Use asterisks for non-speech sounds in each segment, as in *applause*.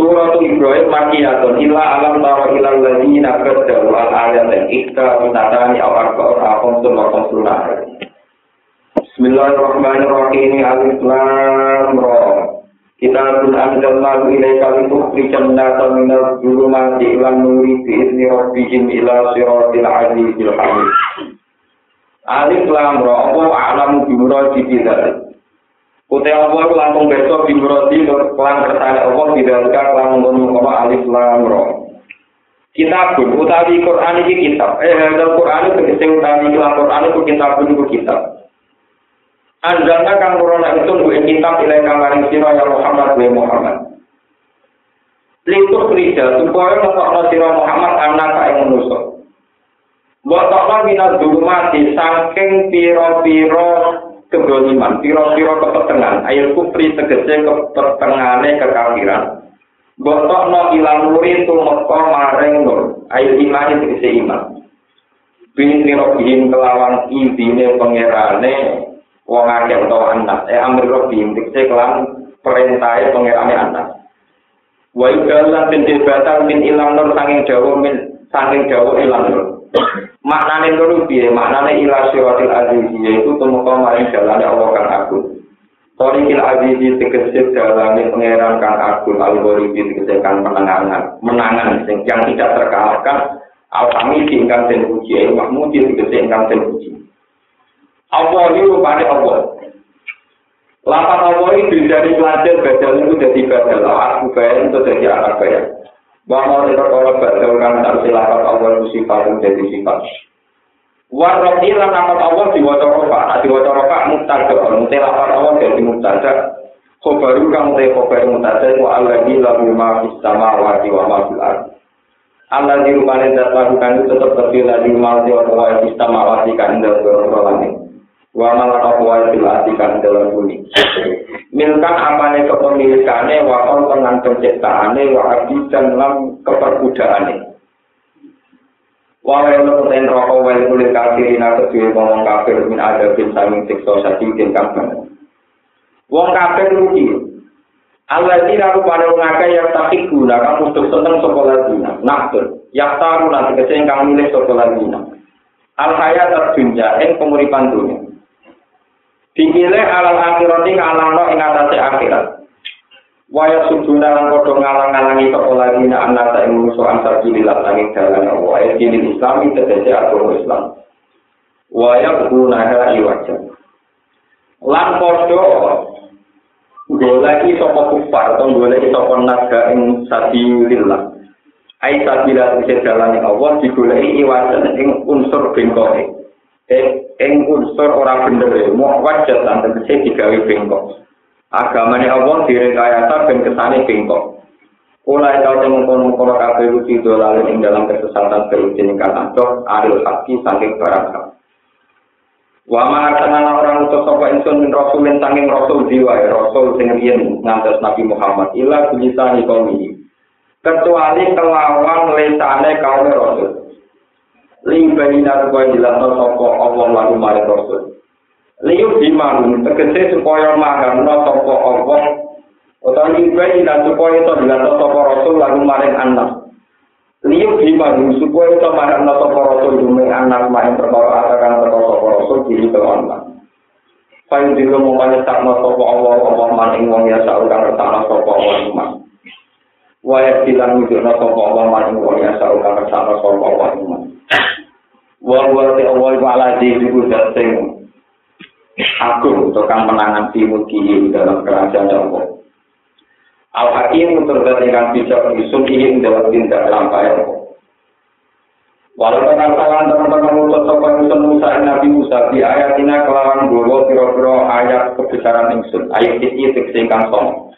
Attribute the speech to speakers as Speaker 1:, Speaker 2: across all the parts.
Speaker 1: Surah Ibrahim makiyatun illa alam taro ilal ladina qaddaru al ayat dan ikta minatani aw arba'un akum summa qamsuna Bismillahirrahmanirrahim Alif Lam Ra. Kitabun anjalnahu ilaika litukhrijan nasa minal zulumati ilan nuri bi'izni rabbihim ila siratil azizil hamid. Alif Lam Ra Allah a'lamu bimuradi bidzalik Utai Allah langsung besok di Muradi kelang kersane Allah tidak kelang ngono kono alif lam ro. Kitab pun utawi Quran iki kitab. Eh dalam Quran itu tegese utawi kelang Quran itu kitab pun itu kitab. Anjalna kang corona itu gue kitab ilai kang maring sira ya Muhammad wa Muhammad. Lintuk kerja supaya ngetokno sira Muhammad anak kae manusa. Mbok tokno minat dulu mati saking piro-piro kedoliman, piro-piro kepetengan, air kufri tegese kepertengane kekafiran. Botok no ilang nuri tumeka maring nur, air iman tegese iman. Bin nirobihim kelawan izine pangerane wong akeh utawa anak, eh amir robihim tegese kelan perintahe pangerane anak. Wa idalan bin min ilang nur sanging dawa min sanging dawa ilang nur. Maknane loro piye? Maknane ila siratil aziz yaitu tumeka maring dalane Allah kang agung. Torikil azizi tegese dalane pangeran kang agung al-ghoribi tegese kang menangan menangan yang tidak terkalahkan al-hamid ingkang den puji al mahmud tegese puji. Allah iki rupane Allah. Lapan Allah itu dari pelajar badal itu jadi badal. Aku bayar itu jadi anak bayar Bahwa itu kalau badal kan tak silakan itu sifat jadi sifat Warrohi lan amat Allah diwaca rofa, nah diwaca rofa mutada, mutelapan Allah jadi mutada. Khobaru kang te khobar mutada wa alladhi lahu ma fis samawati wa ma fil. Allah di rumah itu tetap terpilih di rumah di wa fis samawati kan dalam langit. wa mal aqwati lati kan dalam bumi milkan apane kepemilikane wa kon tengan penciptaane wa abdi dan lam wa Wawai lo roko wa kulit kafir ina kecuali kafir min ada bin saming sikso sati tingkat. Wong kafir rugi. Allah tidak lupa ada yang tapi guna kan untuk seneng sekolah dina. Nah tuh, yang taruh nanti kecil yang kamu milik sekolah dina. Alhaya terjunja, eng penguripan dunia. Dikile alal akhirat ing alam ing atase akhirat. Waya suduna lan padha ngalang-alangi kok lagi nek anak tak musuh antar kiri lan angin dalan Allah ayat kiri Islam tegese agama Islam. Waya kuna ha. Lan padha goleki sapa kufar atau goleki sapa naga ing sabilillah. Ai sabila tegese dalan Allah digoleki iwaja ing unsur bengkoke. Ing unsur ora bener, mau wajah lan tegese digawe bengkok. agamane Allah direkayasa ben kesane bengkok. Ulai kau temu kono kono kafe uji dolar ing dalam kesesatan beruji ingkang adoh adil haki saking barang hak. Wa ma arsalna orang utus sapa insun min rasulin saking rasul jiwa rasul sing riyen ngantos Nabi Muhammad ila bilisani kaum ini. Kecuali kelawan lesane kaum rasul. ling baina rupa jilana sapa Allah lan marang Rasul. Liyuk di manung tegese supaya mangano sapa Allah utawa ling baina supaya to jilana sapa Rasul lan marang anak. Liyuk di manung supaya to marang sapa Rasul dumeng anak marang perkara atakan perkara sapa Rasul di tengon. Fa'in dikumumani takna sapa Allah, Allah maning wong ya sa'ukan takna sapa Allah Waya bilang wujud no sopo Allah maning wong ya sahur kan resana sopo Allah iman. Wong wong ti Allah wala di ibu dating agung tukang menangan timur kiri dalam kerajaan Allah. Al Hakim terdapat bijak isun ini dalam tindak lampai Allah. Walau dengan tangan teman-teman mulut sopan Musa Musa Nabi Musa di ayat ini kelawan dulu piro-piro ayat kebesaran ingsun ayat ini teksingkan som.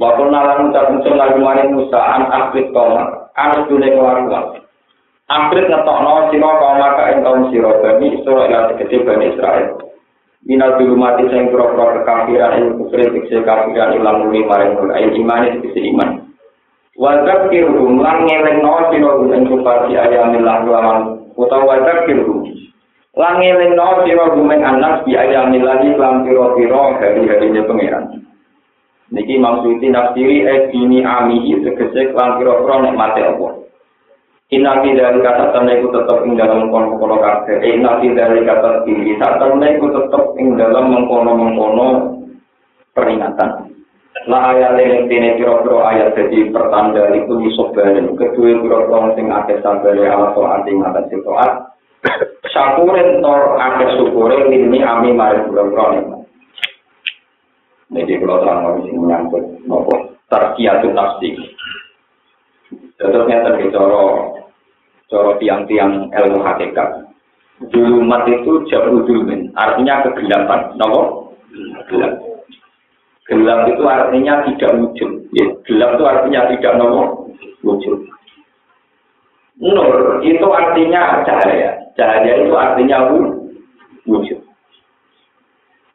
Speaker 1: Waktu nalan ucap ingsun lagi maring Musa an akhlid koma an dunia kelaruan. Akhir ngetokno sira kaum maka ing kaum sira bani Israil lan tegese bani Israil. Minal dulu mati sing pura-pura kekafiran ing kufri tegese kafiran ilang muni maring ayin iman tegese iman. Wajab kirhum lan ngelingno sira ing kupati ayamillah lawan utawa wajab kirhum lan ngelingno sira gumeng anak bi ayamillah lan pira-pira hari-harine pangeran. Niki maksudi nafsiri e dini amihi tegese lan pira-pira nikmate Allah. Inna fi dari kata tanah itu tetap ing dalam mengkono mengkono kabeh. Dari kata tinggi tanah itu tetap ing dalam mengkono mengkono peringatan. La ayat yang tine piro-piro ayat jadi pertanda itu disobarin. Kedua piro-piro sing akeh sabare ala soal ing atas toat. Syakurin tor akeh syukure ini ami mari nikmat. Jadi kalau terang sing menyangkut nopo tarkiyatun nafsi. Contohnya terbicara Coro tiang-tiang ilmu hakikat. Julumat itu jauh julmin, artinya kegelapan. Nopo? Gelap. Gelap itu artinya tidak wujud. Ya, gelap itu artinya tidak nopo wujud. Nur itu artinya cahaya. Cahaya itu artinya wujud.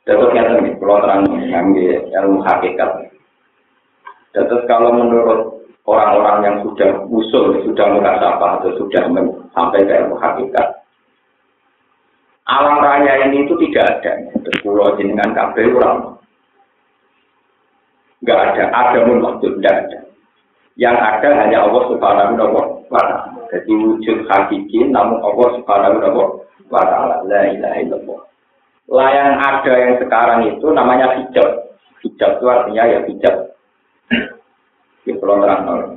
Speaker 1: Terus yang tadi, kalau terang ilmu hakikat. Terus kalau menurut orang-orang yang sudah usul, sudah mengkasapah atau sudah sampai ke ilmu hakikat. Alam raya ini itu tidak ada. Pulau jenengan kabel kurang. Enggak ada. Ada pun maksud tidak ada. Yang ada hanya Allah Subhanahu wa taala. Jadi wujud hakiki namun Allah Subhanahu wa taala. La ilaha illallah. Lah yang ada yang sekarang itu namanya hijab. Hijab itu artinya ya hijab di Pulau Terang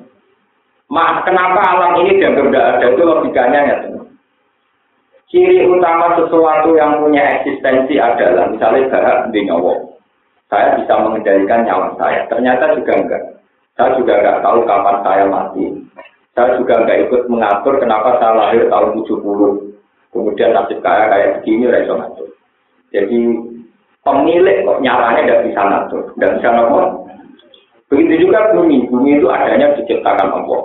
Speaker 1: Ma, kenapa alam ini dianggap tidak ada itu logikanya ya Ciri utama sesuatu yang punya eksistensi adalah misalnya bahak di nyawa. Saya bisa mengendalikan nyawa saya. Ternyata juga enggak. Saya juga enggak tahu kapan saya mati. Saya juga enggak ikut mengatur kenapa saya lahir tahun 70. Kemudian nasib kaya kayak begini, reso ngatur. Jadi pemilik kok nyaranya tidak bisa ngatur, tidak bisa ngatur. Begitu juga bumi, bumi itu adanya diciptakan Allah.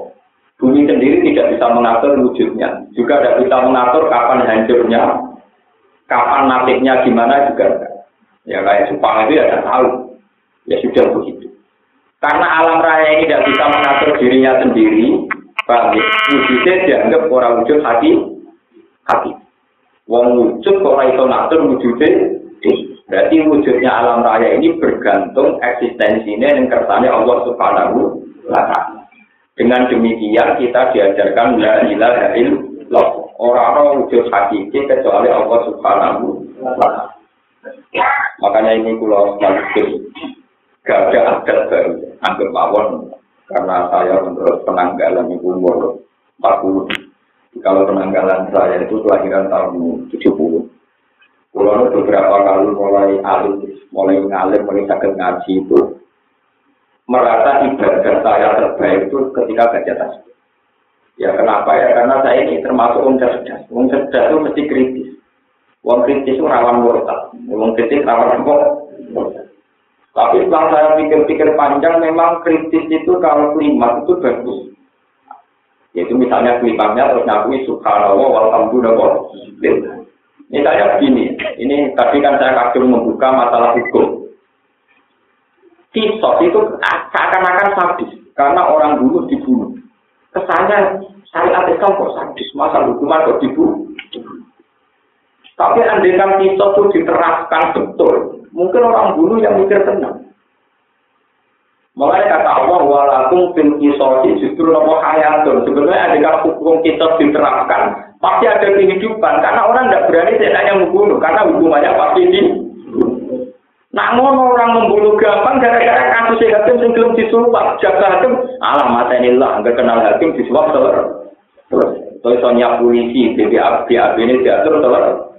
Speaker 1: Bumi sendiri tidak bisa mengatur wujudnya, juga tidak bisa mengatur kapan hancurnya, kapan nasibnya gimana juga Ya kayak Jepang itu ya tidak tahu. Ya sudah begitu. Karena alam raya ini tidak bisa mengatur dirinya sendiri, bagi ya? Wujudnya dianggap orang wujud hati, hati. Wong wujud kok itu ngatur wujudnya, Berarti wujudnya alam raya ini bergantung eksistensinya yang kersane Allah Subhanahu wa taala. Dengan demikian kita diajarkan la ilaha illallah. Orang-orang wujud hakiki kecuali Allah Subhanahu wa taala. Makanya ini kalau sekaligus gak ada adat baru, anggap mawon karena saya menurut penanggalan ibu umur 40. Kalau penanggalan saya itu kelahiran tahun 70. Kulo beberapa kali mulai alim, mulai ngalim, mulai sakit ngaji itu merasa ibadah saya terbaik itu ketika baca tasbih. Ya kenapa ya? Karena saya ini termasuk orang cerdas. Orang cerdas itu mesti kritis. Orang kritis itu rawan murtad. Orang kritis rawan apa? Tapi setelah saya pikir-pikir panjang, memang kritis itu kalau kalimat itu bagus. Yaitu misalnya kalimatnya terus ngakui subhanallah walhamdulillah. Misalnya begini, ini tadi kan saya kagum membuka masalah hukum. Kisos itu seakan-akan sadis, karena orang bunuh dibunuh. Kesannya syariat Islam kok sadis, masa hukuman kok dibunuh. Tapi andaikan kisos itu diterapkan betul, mungkin orang bunuh yang mikir tenang. Mulai kata Allah, walakum fil kisosi justru nopo hayatun. Sebenarnya ada hukum kisos diterapkan, pasti ada kehidupan. Karena orang tidak berani tidak membunuh, karena hukumannya pasti di. Namun orang membunuh gampang gara-gara kasus hakim yang belum disuap. Jaga hakim, alah mata inilah, nggak kenal hakim disuap telur. Terus, soalnya polisi, BBA, BAB ini diatur telur.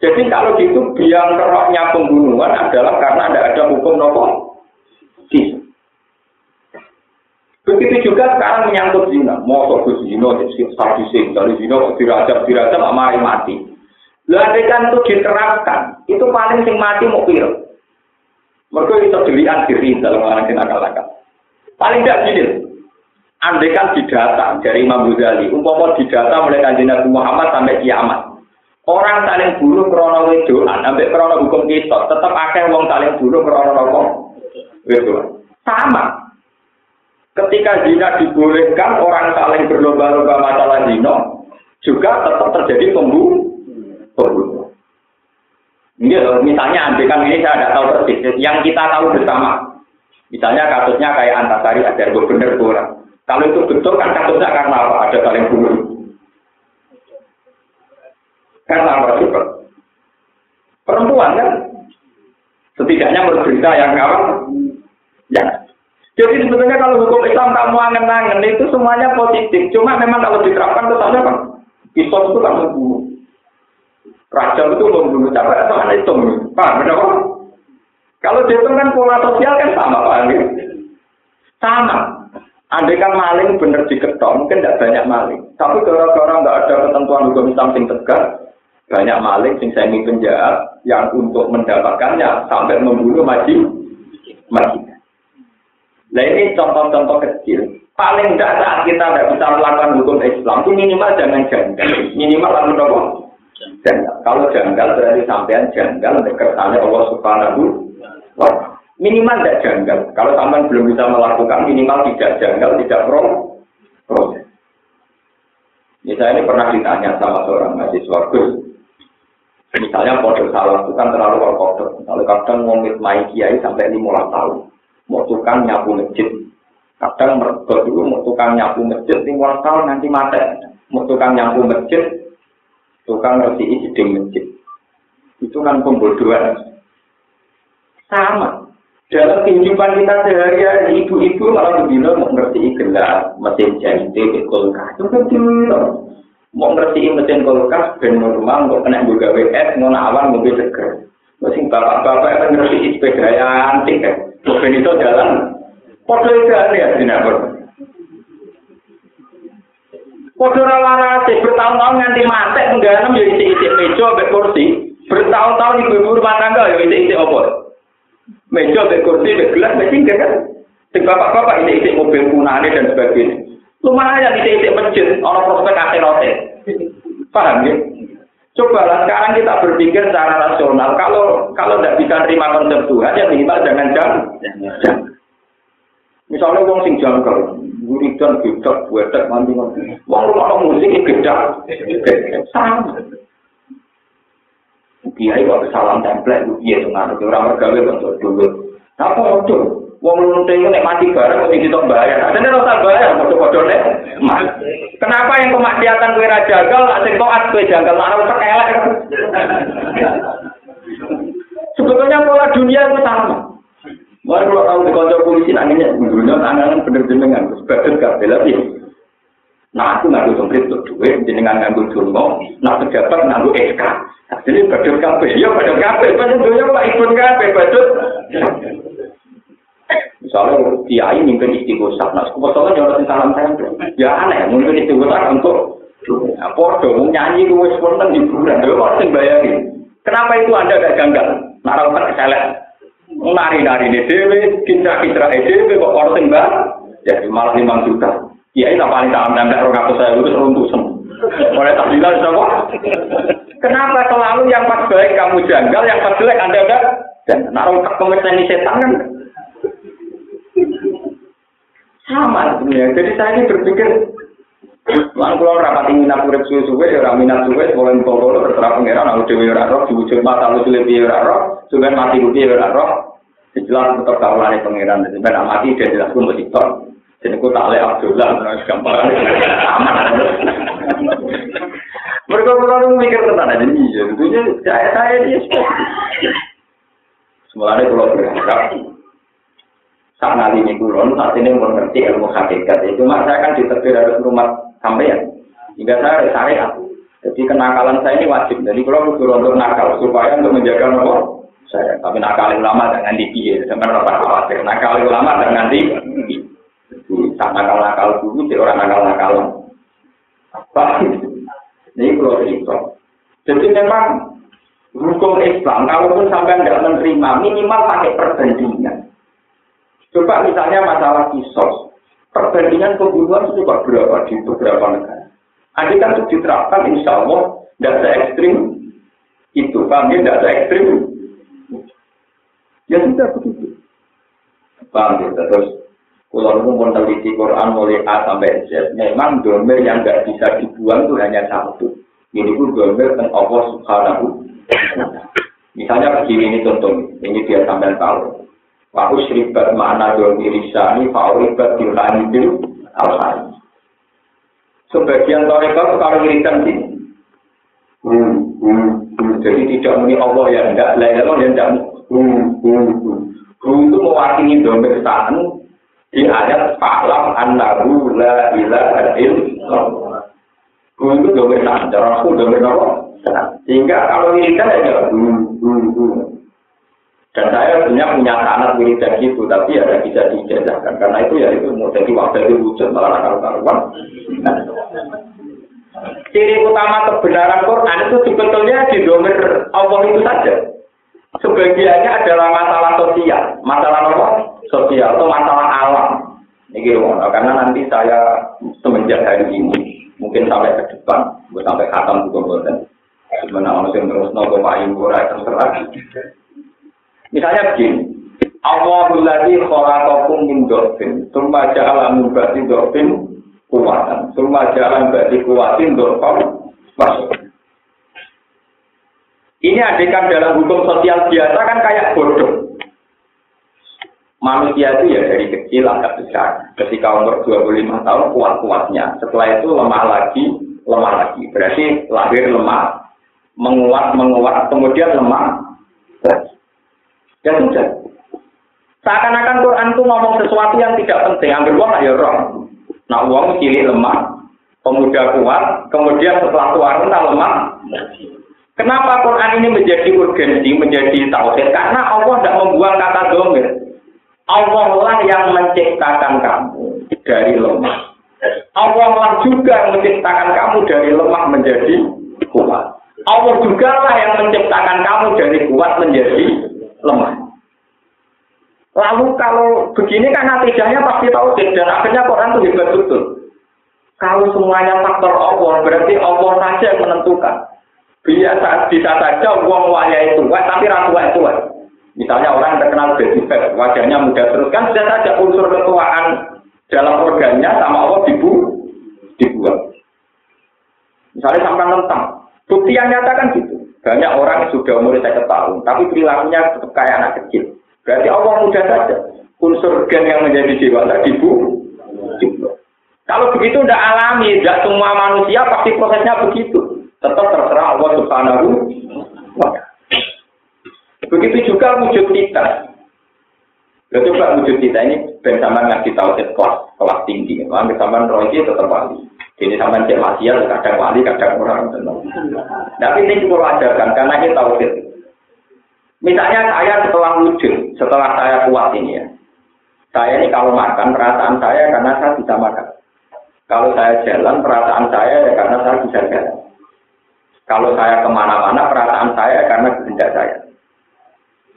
Speaker 1: Jadi kalau gitu biang keroknya pembunuhan adalah karena tidak ada hukum nopo. Kisah. Begitu juga sekarang menyangkut zina. Mau ke zina, statusnya dari zina, dirajam, dirajam, mari mati. Lalu kan itu diterapkan, itu paling sing mati mau piro. Mereka itu dilihat diri dalam orang yang akal-akal. Paling tidak gini, andai kan didata dari Imam Ghazali, umpama didata mulai kanjeng Nabi Muhammad sampai kiamat. Orang saling bunuh krono wedoan, sampai krono hukum kita, tetap akeh wong saling bunuh krono nopo. Sama. Ketika zina dibolehkan, orang saling berlomba-lomba masalah zina, juga tetap terjadi pembunuh. Ini misalnya kan ini saya tidak tahu persis, yang kita tahu bersama. Misalnya kasusnya kayak Antasari ada benar kurang. Kalau itu betul kan kasusnya karena apa? Ada saling bunuh. Karena apa juga? Perempuan kan? Setidaknya menurut berita yang kawan, ya. Jadi sebenarnya kalau hukum Islam kamu angen-angen itu semuanya positif. Cuma memang kalau diterapkan kesannya kan, Islam itu kan membunuh. Raja itu membunuh siapa atau anak itu Pak, benar kan? Kalau dihitung kan pola sosial kan sama Pak. Sama. Andai kan maling benar diketok, mungkin tidak banyak maling. Tapi gara-gara nggak ada ketentuan hukum Islam yang tegas, banyak maling sing semi penjahat yang untuk mendapatkannya sampai membunuh maji. Nah ini contoh-contoh kecil. Paling tidak saat kita tidak bisa melakukan hukum Islam itu minimal jangan janggal. Minimal lalu apa? Janggal. Kalau janggal berarti sampean janggal kersane Allah Subhanahu wa Minimal tidak janggal. Kalau sampean belum bisa melakukan minimal tidak janggal, tidak pro proses. Misalnya ini pernah ditanya sama seorang mahasiswa Gus, misalnya kode salah itu kan terlalu kode. Kalau kadang mau main kiai sampai lima tahun, mau tukang nyapu masjid, kadang mereka dulu mau tukang nyapu masjid lima tahun nanti mati, mau tukang nyapu masjid, tukang ngerti isi masjid, itu kan pembodohan. Sama, dalam kehidupan kita sehari-hari ibu-ibu malah begini mau ngerti gelas mesin jahit kulkas. Itu kan mau ngerti mesin kulkas ben normal mau kena juga WS mau awan mobil seger masih bapak-bapak yang ngerti sepeda yang antik kan mobil itu jalan Podo jalan ya sinabur Podo rawana bertahun-tahun nganti mati mengganam ya isi-isi meja kursi bertahun-tahun ibu-ibu rumah tangga ya isi-isi apa meja, be kursi, be gelas, be tinggal kan. Sing bapak-bapak ini isi mobil punane dan sebagainya. Lumayan isi isi masjid, orang prospek akhiratnya. Paham ya? Cobalah sekarang kita berpikir secara rasional. Kalau kalau tidak bisa terima konsep Tuhan, ya minimal jangan jangan. Misalnya wong sing jangkal, wiridan gedak, buetek, mandi mandi. Wong rumah musik gedak, sama. Kiai kok salam template lu piye to ngarep ora mergawe kok dulu. Apa ojo? Wong lunting nek mati bareng kok ditok bayar. Ora usah bayar padha-padha nek. Kenapa yang kemaksiatan kowe ra jagal, lak sing taat kowe jagal, nek ora. Sebetulnya pola dunia itu sama. Mari kalau tahu di kantor polisi nanginya, dunia tangan bener jenengan, sebagai kabel lagi. Nah aku nganggo semprit untuk duit, jenengan nganggo dungo, nah pejabat nganggo SK. Jadi badut kabeh, ya badut kabeh, badut dunia pak ikut kabeh, badut. Misalnya kiai mungkin istighosah, nah sekolah jangan salam tempel. Ya aneh, mungkin istighosah untuk Nah, podo, mau nyanyi gue spontan di bulan, gue harus bayarin. Kenapa itu anda gak ganggal? Naruh kan keselek. Nari-nari ini dewe, kitra-kitra dewe, kok harus mbak? Jadi malah 5 juta. Ya ini paling dalam tembak rong aku saya itu runtuh semua. Oleh tak bilang sama. Kenapa selalu yang pas baik kamu janggal, yang pas jelek anda enggak? Dan naruh tak ini setan kan? sama ya. Jadi saya ini berpikir, Lalu kalau rapat ingin aku rep suwe-suwe, ya orang minat suwe, boleh mpokolo, terserah pengeran, lalu dewi orang roh, diwujud mata lu sulit biar orang roh, suwe mati rugi biar orang roh, dijelas betul kau lari pengeran, jadi mati dia jelas pun masih tor, jadi aku tak lihat Abdullah, *laughs* gampang. Mereka selalu mikir tentang ada ini, jadi saya saya dia semuanya kalau berharap, saat nanti ini kulon, saat ini mengerti ilmu hakikat. itu cuma saya kan ditetir harus rumah ya. Hingga saya syariat. Jadi kenakalan saya ini wajib. Jadi kalau butuh untuk nakal supaya untuk menjaga nomor saya. Tapi nakal ulama jangan dipilih. Sebenarnya khawatir. Nakal ulama jangan dipilih. tak nakal-nakal dulu, jadi orang nakal-nakal. Apa? Ini kalau cerita. Jadi memang hukum Islam, kalaupun sampai tidak menerima, minimal pakai perbandingan. Coba misalnya masalah kisos. perbandingan pembunuhan itu juga berapa di beberapa negara. Andai kan itu diterapkan, insya Allah se ekstrim itu, kami tidak se ekstrim. Ya sudah begitu. Paham ya? Terus kalau itu meneliti Quran mulai A sampai Z, memang domer yang nggak bisa dibuang itu hanya satu. Ini pun domer tentang Allah Subhanahu. Misalnya begini ini contoh, ini dia sampai tahu. Aku seribat mana domi risani, fauribat dilani bil alhani. Sebagian tarekat kalau wiridan sini. Hmm, hmm, hmm. Jadi tidak muni Allah ya enggak, lain Allah ya. Hmm, hmm, hmm. itu mewakili domer sa'an di ayat fa'lam annahu la ilaha illallah. Hu itu sa'an, cara aku domer Allah. Sehingga kalau wiridan ya hmm, hmm, hmm. Dan saya sebenarnya punya anak wiridan gitu, tapi ada bisa dijajahkan. Karena itu ya itu mau jadi wakil itu wujud malah karuan. Nah, ciri utama kebenaran Quran itu sebetulnya di domer Allah itu saja. Sebagiannya adalah masalah sosial, masalah apa? Sosial atau masalah alam. Ini karena nanti saya semenjak hari ini, mungkin sampai ke depan, sampai khatam juga buatan. Sebenarnya manusia terus nopo payu terserah. Misalnya begini, Allahul ladzi khalaqakum min dhafin, tsumma ja'ala min ba'di dhafin kuwatan, tsumma ja'ala ba'di kuwatin dhafan Ini adegan dalam hukum sosial biasa kan kayak bodoh. Manusia itu ya dari kecil agak besar. Ketika umur 25 tahun kuat-kuatnya. Setelah itu lemah lagi, lemah lagi. Berarti lahir lemah, menguat, menguat, kemudian lemah Ya sudah. Seakan-akan Quran itu ngomong sesuatu yang tidak penting. Ambil uang ya roh. Nah uang cilik lemah, pemuda kuat, kemudian setelah tua renta lemah. Kenapa Quran ini menjadi urgensi, menjadi tauhid? Karena Allah tidak membuang kata domir. Allah lah yang menciptakan kamu dari lemah. Allah lah juga menciptakan kamu dari lemah menjadi kuat. Allah juga lah yang menciptakan kamu dari kuat menjadi lemah. Lalu kalau begini kan natijahnya pasti tahu dan akhirnya Quran itu hebat betul. Kalau semuanya faktor Allah, berarti Allah saja yang menentukan. Biasa bisa saja uang waya itu, tapi ratu itu. Misalnya orang terkenal fat, wajahnya muda terus kan bisa saja unsur ketuaan dalam organnya sama Allah dibu dibuang. Misalnya sampai tentang bukti yang nyata kan gitu. Banyak orang yang sudah umur saya tahun, tapi perilakunya tetap kayak anak kecil. Berarti Allah mudah saja. Unsur gen yang menjadi dewasa dibu. Kalau begitu tidak alami, tidak semua manusia pasti prosesnya begitu. Tetap terserah Allah Subhanahu Begitu juga wujud kita. Ya coba wujud kita ini ben sama ngaji tauhid kelas kelas tinggi. Ambil sama roh tetap wali. Jadi sama cek maksiat kadang wali kadang orang. Tapi ini juga ajarkan karena ini tauhid. Misalnya saya setelah wujud, setelah saya kuat ini ya. Saya ini kalau makan perasaan saya karena saya bisa makan. Kalau saya jalan perasaan saya ya karena saya bisa jalan. Kalau saya ke mana-mana perasaan saya karena kehendak saya.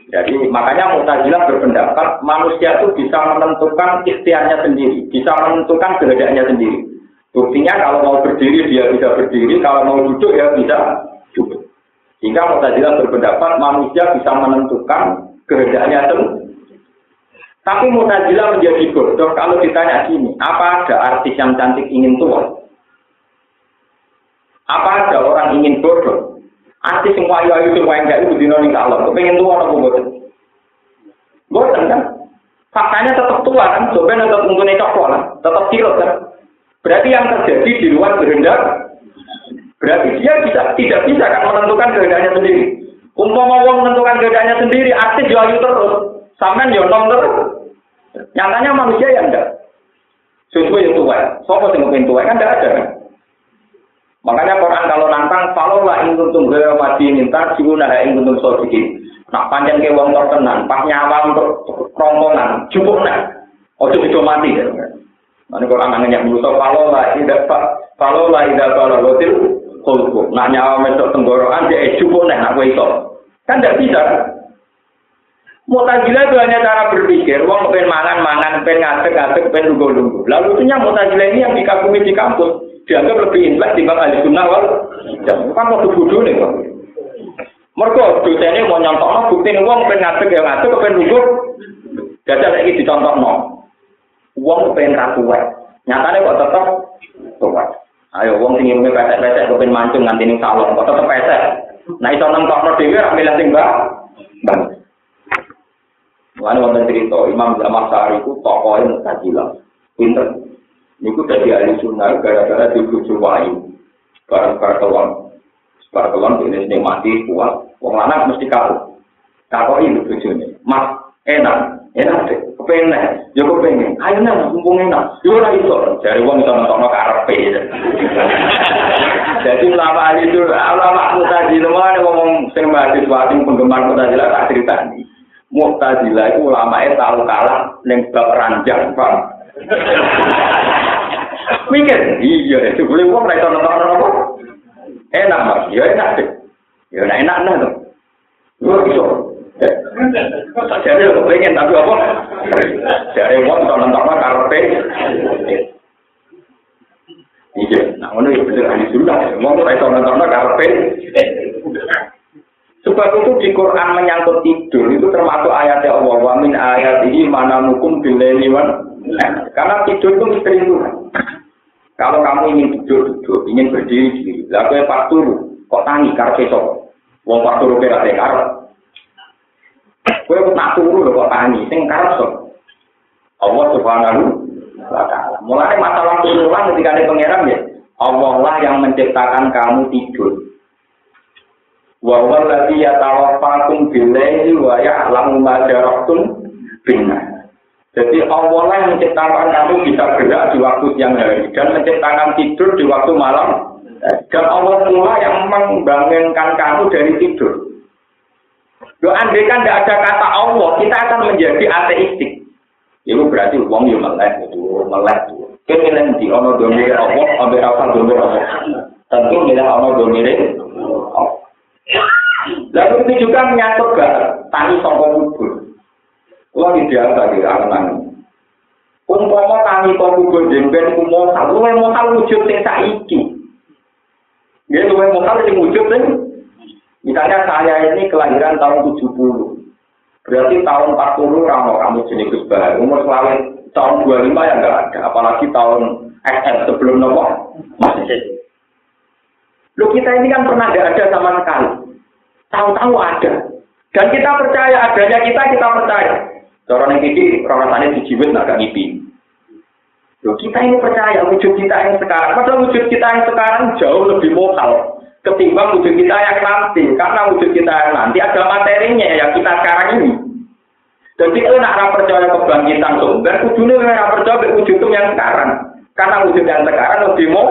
Speaker 1: Jadi makanya Mu'tazilah berpendapat manusia itu bisa menentukan ikhtiarnya sendiri, bisa menentukan kehendaknya sendiri. Buktinya kalau mau berdiri dia bisa berdiri, kalau mau duduk ya bisa duduk. Sehingga Mu'tazilah berpendapat manusia bisa menentukan kehendaknya sendiri. Tapi Mu'tazilah menjadi bodoh kalau ditanya gini, apa ada artis yang cantik ingin tua? Apa ada orang ingin bodoh? Artis sing ayu-ayu sing enggak itu dino ning Allah. Pengen tua apa mboten? Mboten kan? Faktanya tetap tua kan, coba tetap untungnya coklat tetap tirut kan. Berarti yang terjadi di luar kehendak, berarti dia bisa tidak bisa kan menentukan kehendaknya sendiri. Umpama wong menentukan kehendaknya sendiri, yo ayu terus, sampean yo terus. Nyatanya manusia yang enggak. Sesuai yang tua, sopo sing pengen tua kan enggak ada kan? Makanya Quran kalau nantang, kalau lah ingin kuntum gaya mati minta, siuna ing kuntum sodikin. Nak panjang ke wong tertenan, pas nyawa untuk rombongan, cukup nah. Ojo itu mati ya. Nanti Quran nanya musuh, kalau lah tidak pak, kalau lah tidak kalau lotil, kulku. Nak nyawa mesok tenggorokan, dia cukup nah, aku itu. Kan tidak bisa. Mutazilah itu hanya cara berpikir, uang pengen mangan, mangan, pengen ngadek, ngadek, pengen lugu-lugu. Lalu itunya Mutazilah ini yang dikagumi di kampus, dianggap lebih intelek dibanding ahli sunnah wal kan waktu bodoh nih kok. Mereka dosennya mau nyontok bukti nih uang pengen ngadek ya ngadek, pengen lugu. Jajah lagi dicontok no. Uang pengen ratu wek. Nyatanya kok tetap tua. Ayo uang tinggi mungkin pesek-pesek, pengen mancung nanti nih salon, kok tetap pesek. Nah itu nonton no dewi, milih sing mbak. Bang. Lalu wonten cerita Imam Jamal Sari itu tokohnya Mu'tazilah. Pinter. Niku dari ahli sunnah gara-gara dibujuk wahyu. Barang-barang keluar. Barang ini ini mati kuat. Wong lanang mesti kaku. Ini bujuknya. Mas, enak. Enak. Kepengen. Ya kepengen. Ayo nang, mumpung enak. Ya ora iso. Dari wong iso nonton karepe. *laughs* Jadi ulama itu, ulama Mu'tazilah, ngomong sing mahasiswa sing penggemar Mu'tazilah tak cerita nih. Mu'tazilah itu ulama itu tahu kalah neng bab ranjang, Pak. *laughs* Mikir, iya, itu boleh uang mereka nonton apa? Enak, Mas. Ya enak deh. Ya enak enak nah tuh. Jadi lu pengen tapi apa? Jadi uang nonton nonton karpe. Iya, nah ngono ya bener ahli sunnah. Mau mereka nonton karpe. Sebab itu di Quran menyangkut tidur itu termasuk ayat Allah wa min ayat ini mana mukum bileniwan. Karena tidur itu misteri Tuhan. Kalau kamu ingin tidur, tidur, ingin berdiri diri, lalu pas kok tangi karpe sok. Wong pas turu kira Kue nak turu lho kok tangi, sing karep sok. Allah subhanahu wa ta'ala. Mulai masalah turunan ketika ada pangeran ya, Allah lah yang menciptakan kamu tidur. wa huwa alladhi yatawaffakum bil-laili wa ya'lamu ma jaraktum bina. Jadi Allah lah yang menciptakan kamu bisa gerak di waktu siang hari dan menciptakan tidur di waktu malam. Dan Allah pula yang membangunkan kamu dari tidur. Lo andai kan tidak ada kata Allah, kita akan menjadi ateistik. Itu berarti uang yang melek itu, melek itu. Kita milih di ono domire Allah, ambil apa domire Allah. Tentu milih ono domire Allah. Lalu itu juga menyangkut ke tani songkok kubur. Lo tidak bagi anak Umpama tani kok kubur jemben kumosal, lu mau wujud sing saiki. Dia lu mau sing wujud sing Misalnya saya ini kelahiran tahun 70. Berarti tahun 40 ramo kamu jenis Gus. Umur selalu tahun 25 ya enggak ada. Apalagi tahun SM sebelum nopo. Masih. Lu kita ini kan pernah enggak ada sama sekali. Tahu-tahu ada. Dan kita percaya adanya kita, kita percaya. Orang yang ini rasanya dijiwet agak ngipi. Loh, kita ini percaya wujud kita yang sekarang. Padahal wujud kita yang sekarang jauh lebih mokal ketimbang wujud kita yang nanti. Karena wujud kita yang nanti ada materinya yang kita sekarang ini. Jadi kalau nak percaya kebangkitan sumber, kudunya nak percaya wujud yang sekarang. Karena wujud yang sekarang lebih mau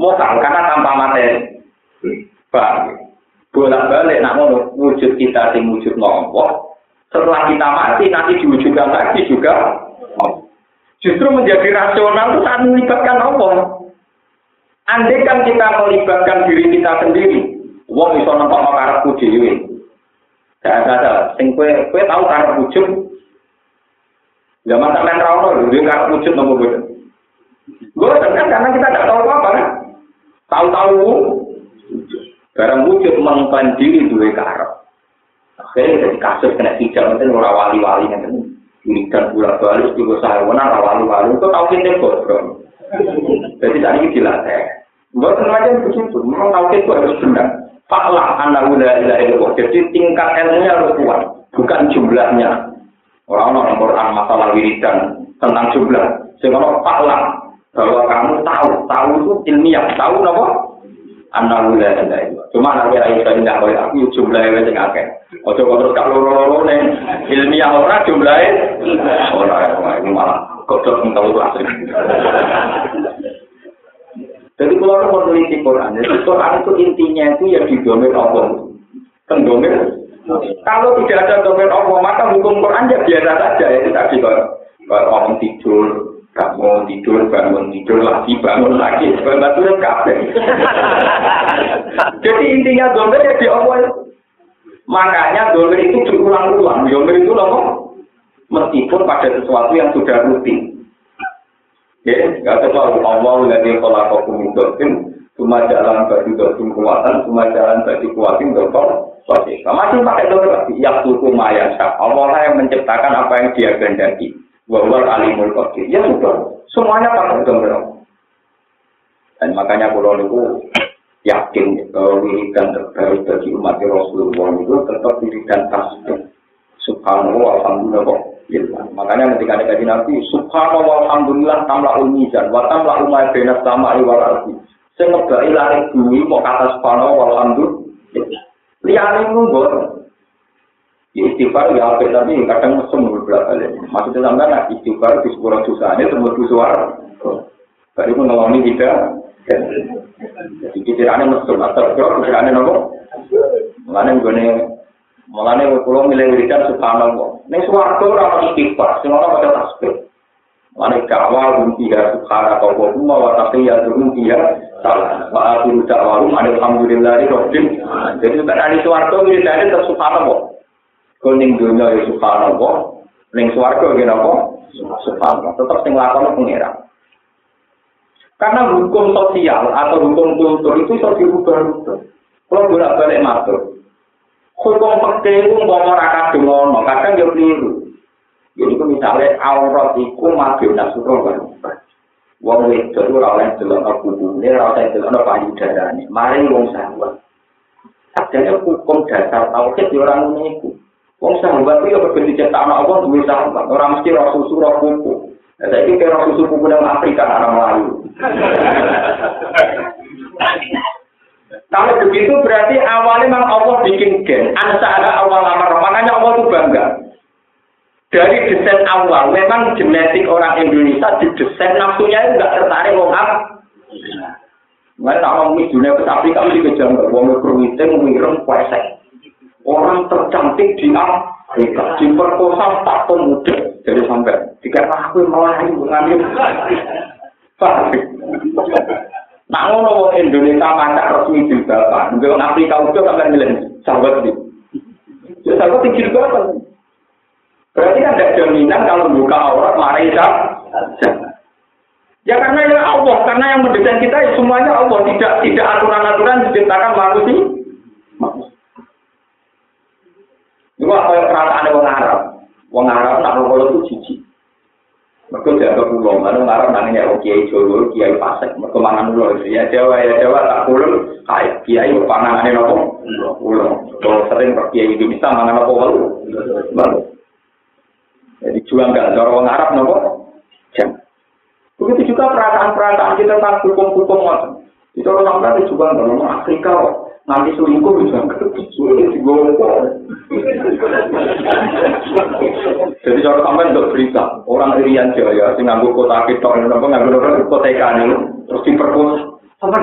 Speaker 1: mokal karena tanpa materi. Bang bolak balik nak mau wujud kita di wujud nopo setelah kita mati nanti diwujudkan lagi juga justru menjadi rasional itu saat melibatkan nopo andai kan kita melibatkan diri kita sendiri wong bisa nampak mau karepku dhewe gak ada sing kue kue tahu karep wujud zaman sampean ra ono lho karep wujud nopo boten gue kan karena kita tidak tahu apa kan tahu-tahu Barang wujud mengklaim diri dua karep. Akhirnya jadi kasus kena hijab itu orang wali-wali yang ini dan bulan balik juga saya orang wali-wali itu tahu kita bodoh. Jadi tadi dilatih. Buat macam begitu, memang tahu kita harus benar. Faklah anak udah ilahi Jadi tingkat ilmunya harus kuat, bukan jumlahnya. Orang-orang Quran masalah wiridan tentang jumlah. Sehingga faklah bahwa kamu tahu, tahu itu ilmiah, tahu apa? anak la ilaha Cuma nek ora iso ndak koyo aku jumlahe wis akeh. Ojo terus kalau loro-loro ilmiah ora jumlahe ora ini malah kodok tahu asli. Jadi kalau orang meneliti Quran, jadi Quran itu intinya itu ya didomir Allah. Pendomir. Kalau tidak ada domir Allah, maka hukum Quran ya biasa saja. Ya, itu tadi kalau orang tidur, kamu tidur, bangun tidur lagi, bangun lagi, bangun kafe. *laughs* Jadi intinya dompet ya di Allah. Makanya dolir itu berulang-ulang. Dolir itu loh, meskipun pada sesuatu yang sudah rutin. Ya, nggak Allah lagi kalau kau kumidotin, cuma jalan bagi dosin kuatan, cuma jalan bagi kuatin dokter. Masih pakai dolir lagi. Ya suku maya Allah yang menciptakan apa yang dia kehendaki. Wawal alimul qadir. Ya sudah, semuanya pakai dolir. Dan makanya kalau itu yakin bahwa wiridan terbaik bagi umat Rasulullah itu tetap wiridan tasbih. Subhanallah, alhamdulillah, Ya, makanya ketika ada kaji Nabi, Subhanallah, alhamdulillah, tamla umizan, wa tamla umay benas sama iwal arti. Saya ngebai lari bumi, mau kata Subhanallah, alhamdulillah. Lihat ini. Ya istighfar ya apa tapi kadang mesum beberapa kali. Maksudnya sampai nak istighfar di sebuah susahnya semua suara. Pun ngeloni tidak. Jadi pikirannya mesum atau pikirannya nopo. Mengenai gue Mulane kula milih wiridan subhanallah. Ning swarga ora ono istighfar, sing ora pada tasbih. Mulane kawal dum tiga subhana wa huma wa taqiya dum tiga salah. Wa akhiru da'wahum alhamdulillahi rabbil Jadi nek ana swarga wiridane tetep subhanallah. Kau ning dunya ya subhanallah, ning swarga ya napa? Subhanallah. Tetep sing lakone pengira. Karena hukum sosial atau hukum kultur itu bisa diubah-ubah. Kalau bolak-balik matur, hukum itu mau ora kadung ono, kadang yo keliru. Jadi ku misale aurat iku mabio nasuro kan. Wong wedok ora oleh delok kubune, ora oleh delok payudarane. Mari wong sahabat. Adanya hukum dasar tauhid yo ora ngono iku. Wong sahabat itu berbeda cetak anak Allah duwe sahabat, ora mesti roh susu roh kuku. Saya kira roh susu kuku dalam Afrika orang Melayu. Begitu berarti awalnya memang Allah bikin gen. Ansara awal amar. Makanya Allah itu bangga. Dari desain awal, memang genetik orang Indonesia di desain nafsunya itu nggak tertarik ngap. Mereka tak mau dunia ke Afrika mesti nggak mau mikrowiting, mengirim kuesek. Orang tercantik di Afrika, diperkosa tak pemuda jadi sampai tiga aku melayu ngambil. Ngono wong Indonesia masak resmi jilbaban, nggak Afrika udah sampai milih sahabat itu. Ya sahabat itu jilbaban. Berarti kan ada jaminan kalau buka aurat mari Ya karena ya Allah, karena yang mendesain kita ya semuanya Allah, tidak tidak aturan-aturan diciptakan manusia. Apa yang perasaan orang Arab? Orang Arab nak kalau itu jijik. Mereka jaga pulau, lalu ngarang namanya oh, Kiai Jawa, Kiai Pasek, mereka mangan pulau. Ya Jawa, ya Jawa, tak pulau, Kiai, Kiai panangannya nopo, pulau. Kalau sering per Kiai Indonesia mangan nopo walu, baru. Jadi juang gak cara orang Arab nopo, jam. Begitu juga perasaan-perasaan kita tentang hukum-hukum macam. Itu orang Arab juga nggak Afrika, nanti selingkuh bisa jadi kalau sampai untuk berita orang Irian Jaya sing nganggo kota kita ini apa nganggo kota ikan ini terus diperkosa sampai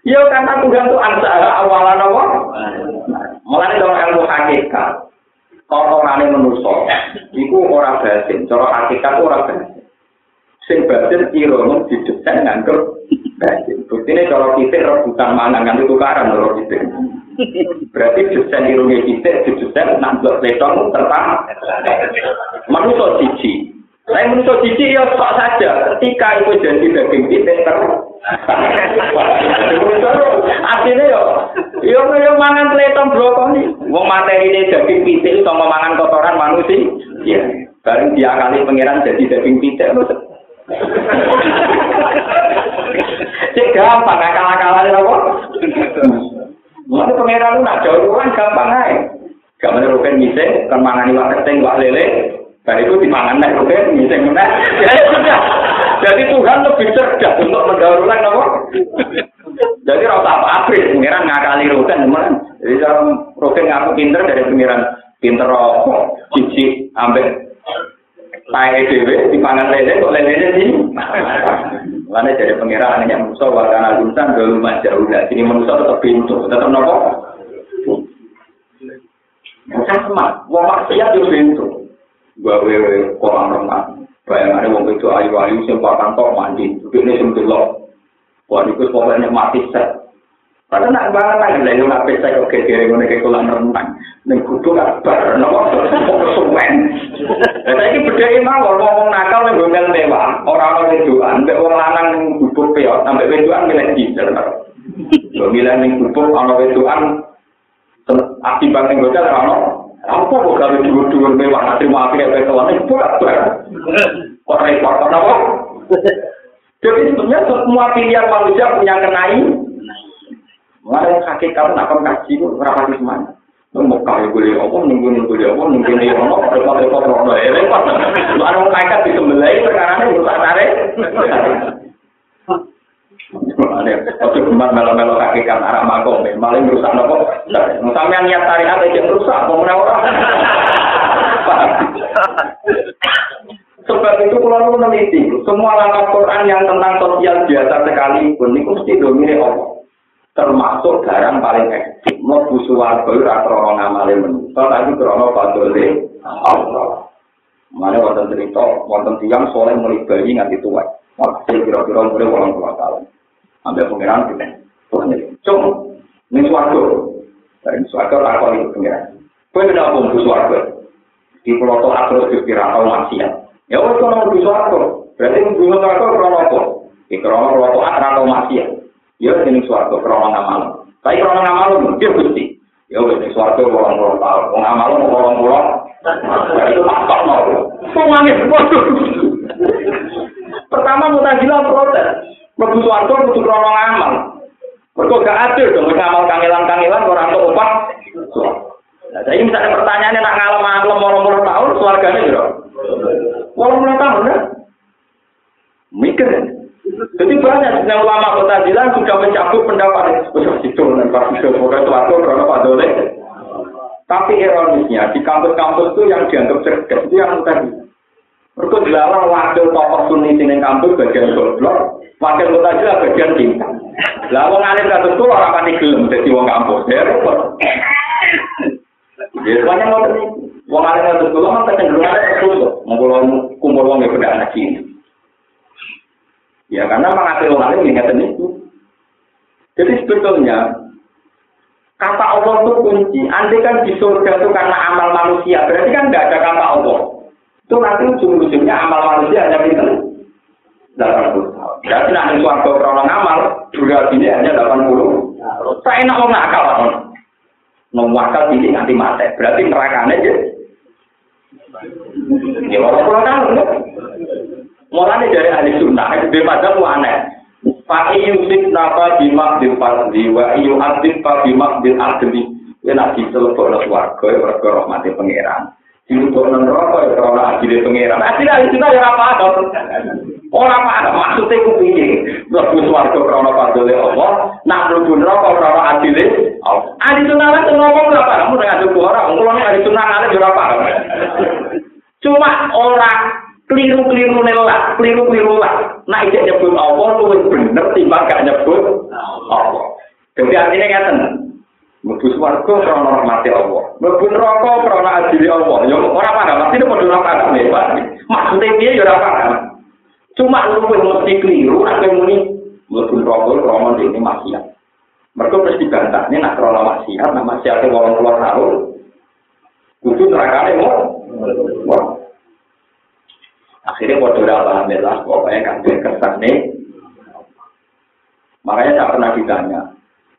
Speaker 1: Iya karena Tuhan itu ansara awalan apa? Mulai dari ilmu hakikat. Kalau orang ini menusuk, itu orang batin. Kalau hakikat itu orang batin. Sing batin irono didesain nganggur batin. Buktinya kalau kita rebutan mangan kan itu karan kalau kita. Berarti desain irono kita didesain nanggur letong tertang. Manusia cici. Saya manusia cici ya sok saja. Ketika itu jadi daging kita ter. Artinya ya, yo yo mangan letong brokoli. Wong materi ini daging pitik sama mangan kotoran manusia. Iya. Baru dia kali pangeran jadi daging pitik. Cek gampang, akal-akalan apa? Mana pengeran lu nak jauh kan gampang aja. Gak mana rupen miseng, kan mangan iwak keteng, iwak lele. Dan itu dimangan nek rupen miseng mana? Ya sudah. Jadi Tuhan lebih cerdas untuk mendaur ulang apa? Jadi rasa apa abris, pengiran ngakali rupen teman. Jadi kalau rupen ngaku pinter dari pengiran pinter rokok, cici, ambek Pakai dewe, dipangan lele, kok lele di Mana jadi pengiraan hanya manusia, warna insan, dulu jauh lah. Sini manusia tetap pintu, tetap nopo. Sama, wong maksiat itu pintu. Gawe kolam renang. Bayangannya wong itu ayu-ayu, sempakan tok mandi. Ini sing delok. Wah, itu pokoknya mati set. Padahal nak banget lagi yang ngapain saya kok kira-kira ngono kayak kolam renang, neng kudu kabar, nopo konsumen. Lah saiki bedheke mawon wong nakal ning gomel mewah, ora ana tujuan, nek wong lanang kudu peyo, sampe wedoan milih cicil ta. Yo milih ning kudu ana wedoan akibat ning gomel ta ono. Apa kok gawe dhuwur-dhuwur mewah ati wae nek wedo ana iku ora bener. Ora iso apa kok. Jadi sebenarnya semua pilihan manusia punya kenai. Mereka kaki kamu nak kaji, rapat di semuanya. Mau kaya boleh apa, nunggu nunggu dia apa, nunggu dia apa, repot repot repot ya repot. Lu ada kakak di sebelah perkara ini rusak tarik. Waktu kemarin melo-melo kaki kan arah mangkong, malah merusak nopo. Sampai niat tarik ada yang rusak, mau orang. Sebab itu kalau meneliti, semua langkah Quran yang tentang sosial biasa sekalipun, mesti Allah. Termasuk barang paling ekstrim. Mau busuar baru krono ngamale menungso tapi krono padole Allah. Mana wonten cerita wonten tiang soleh mulai bayi nganti tua waktu kira-kira mulai orang tua tahun. Ambil pengiran kita Tuhan cung ini suatu dari suatu lakon itu pengiran kau tidak pun suatu di pulau toh terus dikira tahu maksiat. Ya wes kalau suatu berarti bunga suatu krono apa? Di krono pulau atau maksiat Ya ini suatu krono ngamal. Tapi krono ngamal dia gusti. Ya wis ning suatu orang orang tahu. Wong ngamal orang. Itu tak mau. Sumangin. Pertama mutajilah protes. Mlebu suatu kudu krono ngamal. Mergo gak adil dong ngamal kangelan-kangelan orang tuh upah. Nah, jadi misalnya pertanyaannya nak ngalem ngalem orang-orang tahun, keluarganya gitu. Orang-orang tahun, ya? Mikir, ya? Jadi banyak yang ulama kota Jilan sudah mencabut pendapat itu dan Pak Filosofa itu atau karena Pak Dole. Tapi ironisnya di kampus-kampus itu yang dianggap cerdas itu yang tadi. Mereka dilarang wakil tokoh sunni sini kampus bagian goblok, wakil kota Jilan bagian bintang. Lalu ngalim kasus itu orang pasti gelem jadi wong kampus. Ya repot. Ya banyak mau Wong alim kasus itu kan kecenderungan tertutup. Mau kumpul wong ya beda anak. Ya karena mengatur orang lain ingat itu. Jadi sebetulnya kata Allah itu kunci. Andai kan di surga itu karena amal manusia, berarti kan tidak ada kata Allah. Itu nanti ujung-ujungnya amal manusia hanya itu. 80 tahun. Berarti nanti suatu orang amal, durasi ini hanya 80. Saya enak mau nakal. Ngomong ini nanti mati. Berarti nerakanya aja. Ya orang-orang tahun. Mulane dari ahli sunnah, itu pada mu aneh. Pak Yusuf napa bimak bil fardi wa iyu adib pa bimak bil adli. Ya nak ditelpon nang swarga ya mergo rahmate pangeran. Dilupuk nang neraka ya karena adile pangeran. Adile ahli sunnah ya apa ada. Ora apa ada maksudnya ku piye? Mlebu swarga karena padole Allah, nak mlebu neraka karena adile Allah. Ahli sunnah lan ngomong ora paham ora ngadep ora. Wong kula ahli sunnah ngene ora paham. Cuma orang keliru-keliru lah, keliru-keliru lah. Nah, ijek nyebut Allah lu bener timbang gak nyebut Allah. Jadi artinya ngeten. Mlebu swarga krana rahmati Allah. Mlebu neraka krana adili Allah. Ya ora paham, mesti padha ora paham ya, Pak. Maksude piye ya ora paham. Cuma lu mesti keliru nek muni mlebu neraka krana dene maksiat. Mereka mesti bantah, ini nak krono maksiat, nak maksiatnya orang keluar tahun, kudu nerakane mau. Akhirnya bodoh alhamdulillah, pokoknya kan kesan nih. Makanya saya pernah ditanya,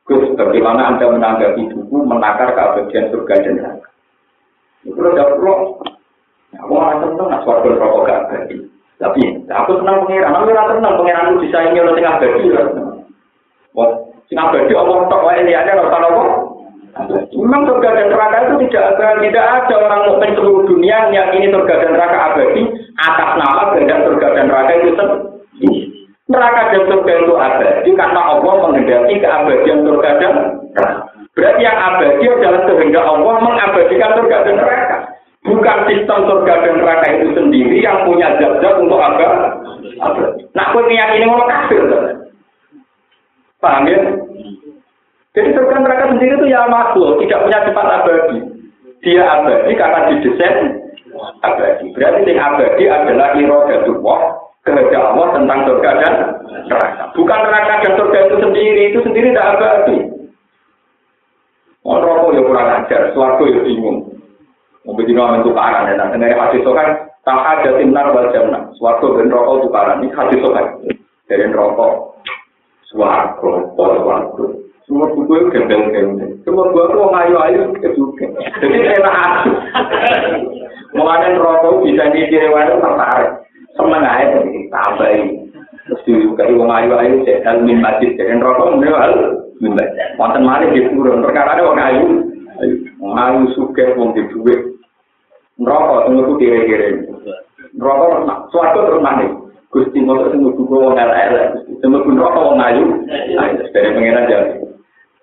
Speaker 1: Gus, bagaimana Anda menanggapi buku menakar keabadian surga dan neraka? Itu udah perlu. Aku malah seneng, nah suatu rokok gak. Tapi, aku senang pengiran, aku rasa senang pengiran itu bisa ini oleh tengah abadi. Wah, sing abadi Allah tok wae liyane ora apa. Memang surga dan neraka itu tidak ada, tidak ada orang mukmin seluruh dunia yang ini surga dan neraka abadi atas nama kehendak surga dan neraka itu sendiri. Neraka dan surga itu abadi karena Allah menghendaki keabadian surga dan neraka. Berarti yang abadi adalah kehendak Allah mengabadikan surga dan neraka. Bukan sistem surga dan neraka itu sendiri yang punya zat-zat untuk abadi. Nah, aku meyakini mau kafir. Paham ya? Jadi surga neraka sendiri itu ya makhluk, tidak punya sifat abadi. Dia abadi karena didesain abadi. Berarti yang abadi adalah irodatullah, kehendak Allah tentang surga dan neraka. Bukan neraka dan surga itu sendiri, itu sendiri tidak abadi. Mau rokok ya kurang ajar, suatu ya bingung. Bikin orang tukaran ya, nanti dari hadis kan tak ada timnar wal jamna. Suatu ben rokok tukaran ini hadis kan dari rokok. Suatu, suatu. Semua buku itu gembel-gembel. Semua buku itu orang ayu-ayu juga. Jadi bisa dikira-kira tertarik. Seneng aja, tambahin. Terus juga wong ayu-ayu sedal min masjid jadi rokok menewal min masjid. Wonten malih di turun perkara ada wong ayu. Wong ayu suka wong di duit. Rokok tunggu kiri-kiri. Rokok suatu terus mana? Gusti motor tunggu tunggu wong LL. Tunggu pun rokok wong ayu. Ayo dari pengiran jadi.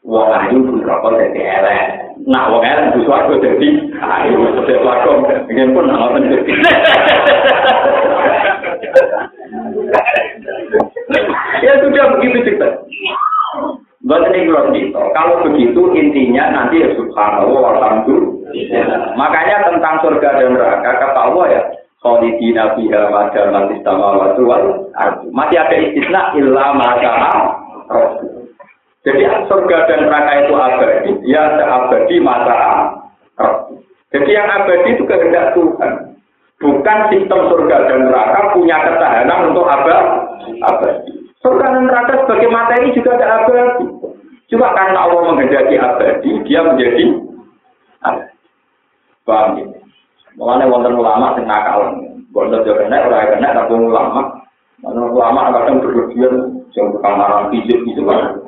Speaker 1: Wong ayu rokok jadi LL. Nah, wong LL itu suatu jadi ayu. Saya lakon. Ingin pun penting. ya sudah begitu cerita. Buat ini cerita. Kalau begitu intinya nanti ya subhanallah alhamdulillah. Makanya tentang surga dan neraka kata Allah ya. Khalidina fiha mada matis samawati wal Masih ada istisna illa masalah Jadi surga dan neraka itu abadi, ya abadi masalah Jadi yang abadi itu kehendak Tuhan. Bukan sistem surga dan neraka punya ketahanan untuk abadi. Surga dan neraka sebagai materi juga ada abadi. Cuma karena Allah menghendaki abadi, dia menjadi abadi. Paham ya? Mengenai wonten ulama sing nakal. Bondo yo kena ora kena tapi ulama. Ulama kadang berlebihan sing tukang marang fisik gitu kan.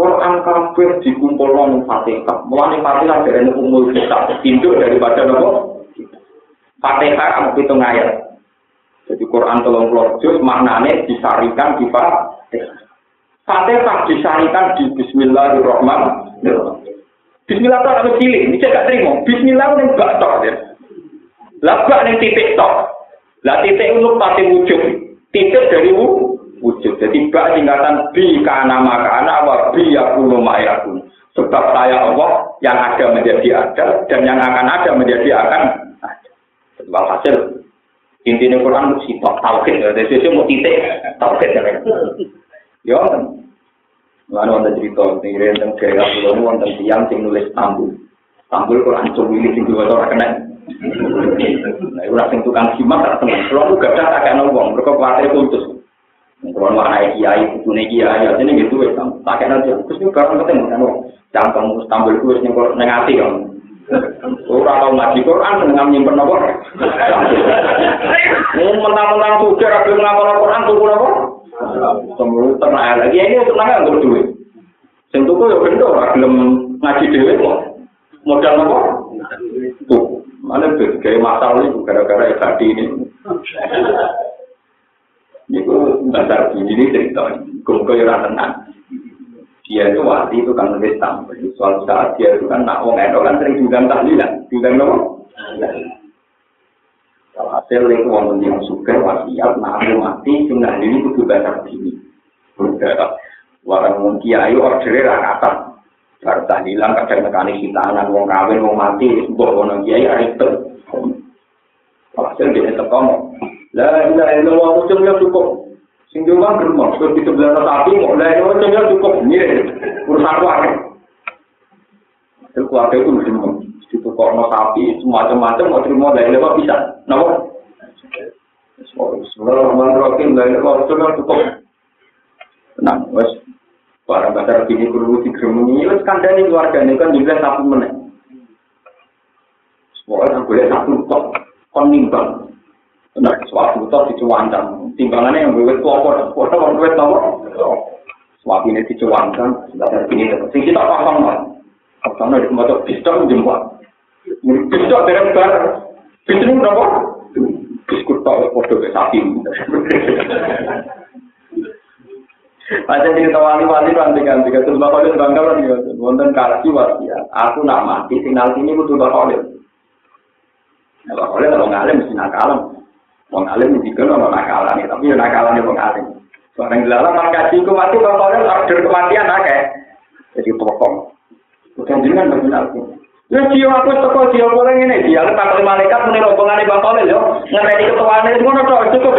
Speaker 1: Quran kafir dikumpul nang Fatihah. Mulane Fatihah dari umul kita induk daripada nopo? Fatihah kamu hitung ayat. Jadi Quran tolong juz maknanya disarikan di Fatihah. Fatihah disarikan di Bismillahirrahmanirrahim. Bismillah itu ada cilik, ini gak terima. Bismillah ini gak tok. Ya. Lah gak titik tok. Lah titik untuk pasti wujud. Titik dari wujud. Jadi gak tingkatan bi kana maka anak wa bi yakunu ma'yakun. Sebab saya Allah yang ada menjadi ada dan yang akan ada menjadi akan Walhasil intinya Quran mesti tauhid. Dari sisi mau titik tauhid ya. Lalu ada cerita tinggal tentang gaya pulau wonten tiang sing nulis tambul. Tambul Quran cumi sing dua orang kena. Nah, itu sing tukang simak tak teman. Kalau aku gak ada tak uang, putus. Kalau mana kiai, punya kiai, jadi gitu ya, tak kena aja. Terus ini barang ketemu kan, jangan kamu tambul itu yang negatif kan. Ora tau ngaji Quran dengan nyimpen apa? Mentang-mentang sudah rapi ngapal Quran tuh apa? Semua tenang lagi ini tenang nggak duit. Sing tuku ya bendo ora gelem ngaji dhewe kok. Modal apa? Tuh, mana tuh masalah itu gara-gara tadi ini. Ini dasar ini cerita, kumpul ya tenang. dia itu wali itu kan nulis tampil. Soal saat dia itu kan nak wong edo kan sering diundang tahlilan, diundang nopo. Kalau hasil itu wong yang suka wasiat, aku mati, sunnah ini kudu baca begini. Udah, warang wong kiai ordernya rakatan. Baru tahlilan kadang nekani hitanan, wong kawin, wong mati, sebuah wong kiai arifin. Kalau hasil dia tetap lah enggak enggak mau ucapnya cukup sing cuma gemuk terus di sebelah tetapi kok lah enggak ucapnya cukup nih urusan keluarga keluarga itu mesti mau di tukar mau tapi semacam macam mau terima lah enggak mau bisa nopo sebenarnya orang rokin lah enggak mau cukup tenang wes para pacar kini perlu di kerumunan ini kan dari keluarga ini kan juga satu menit Pokoknya boleh satu tok, kon nimbang, Nah, suatu utuh dicuantan. Timbangannya yang gue kelompok, kota orang berwet nama. Suatu ini dicuantan, dan ini dapat. Ini kita paham, kan? Apakah ini semacam bisdom jemwa? Ini bisdom dari bar. Bisdom berapa? Biskut tau, kota ke sapi. Macam ini wali-wali, rantik-rantik. Terus bapak itu bangga, kan? Wonton kasi wasia. Aku nak mati, sinal ini butuh bapak oleh. Bapak oleh kalau ngalim, sinal kalem. Wong alim juga ono nakalan tapi yo nakalan wong alim. Barang dilalah pas kaji ku mati pokoknya order kematian akeh. Jadi pokok. Bukan jenengan benar. Ya dia aku teko dia boleh ngene dia letak kali malaikat muni rombongane Bang Kolil yo. Ngerti ketuane ngono tok cukup.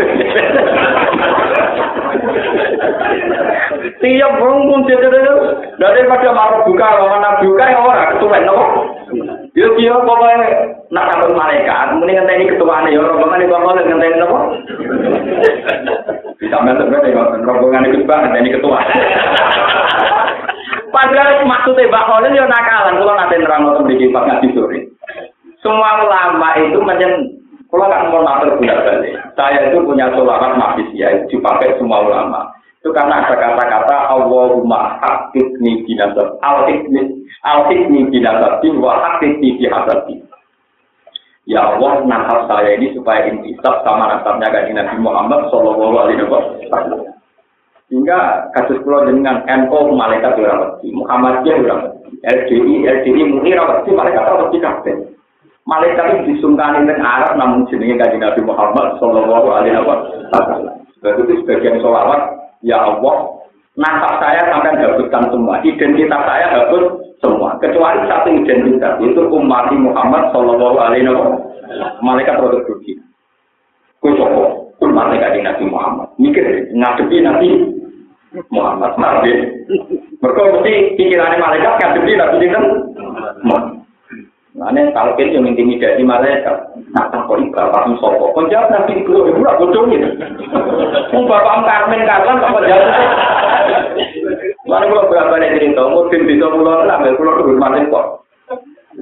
Speaker 1: Tiap wong pun daripada marah buka, mana buka ya orang ketulen nopo. Yo dia pokoknya nak takut malaikat, mending ngenteni ketuaan ya rombongan itu apa ngenteni nopo. Bisa mentok kan rombongan itu bang ngenteni ketua. *laughs* Padahal maksudnya Mbak Khalil ya nakalan, kalau nanti nerang nonton di Pak Ngaji sore. Semua ulama itu menyen kalau kan mau matur bulat balik, saya itu punya sholawat ya, dipakai semua ulama. Itu karena ada kata-kata Allahumma hakikni binasab, al-hikni, al-hikni binasabin, wa hakikni bihasabin. Ya Allah, nasab saya ini supaya intisab sama nasabnya kan Nabi Muhammad Sallallahu Alaihi. Sehingga kasus pulau dengan NO malaikat dirawati, Muhammadiyah dirawati, LDI, LDI muni rawati, malaikat rawati kabeh. Malaikat itu disungkani dengan Arab namun jenenge kaji Nabi Muhammad Sallallahu Alaihi. Sebab itu sebagian sholawat, ya Allah, nasab saya sampai hapuskan semua, identitas saya hapus semua, kecuali satu identitas itu umat Muhammad Sallallahu Alaihi Wasallam. Malaikat produk rugi. Kue sopo, kue malaikat Nabi Muhammad. Mikir ngadepi Nabi Muhammad Nabi. Mereka mesti pikirannya malaikat ngadepi Nabi Muhammad. Mana kalau kita yang intimidasi malaikat, nak takut bapak sopo. Kau jawab nanti ibu aku dong ini. Mau bapak Carmen Carlan apa jawab? Mana kalau berapa nih cerita, mungkin bisa pulau lah, pulau itu bermati kok.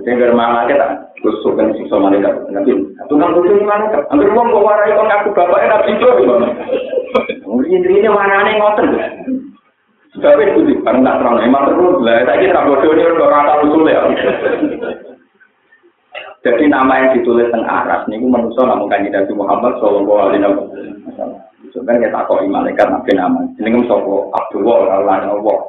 Speaker 1: Dengar mana kita, kusuk kan siksa malaikat. Nanti, tukang kudu di mana kan? Ambil uang kau warai kau ngaku bapaknya nabi itu. Mungkin intinya mana nih ngoten. Tapi itu sih, karena tak terang, emang terus lah. Saya kira bodoh ini orang tahu usul ya. Jadi nama yang ditulis teng aras niku manusia namun kanjeng Nabi Muhammad sallallahu alaihi wasallam. Sebenarnya kita kok malaikat nabi nama. Jenenge sapa? Abdullah lan Allah.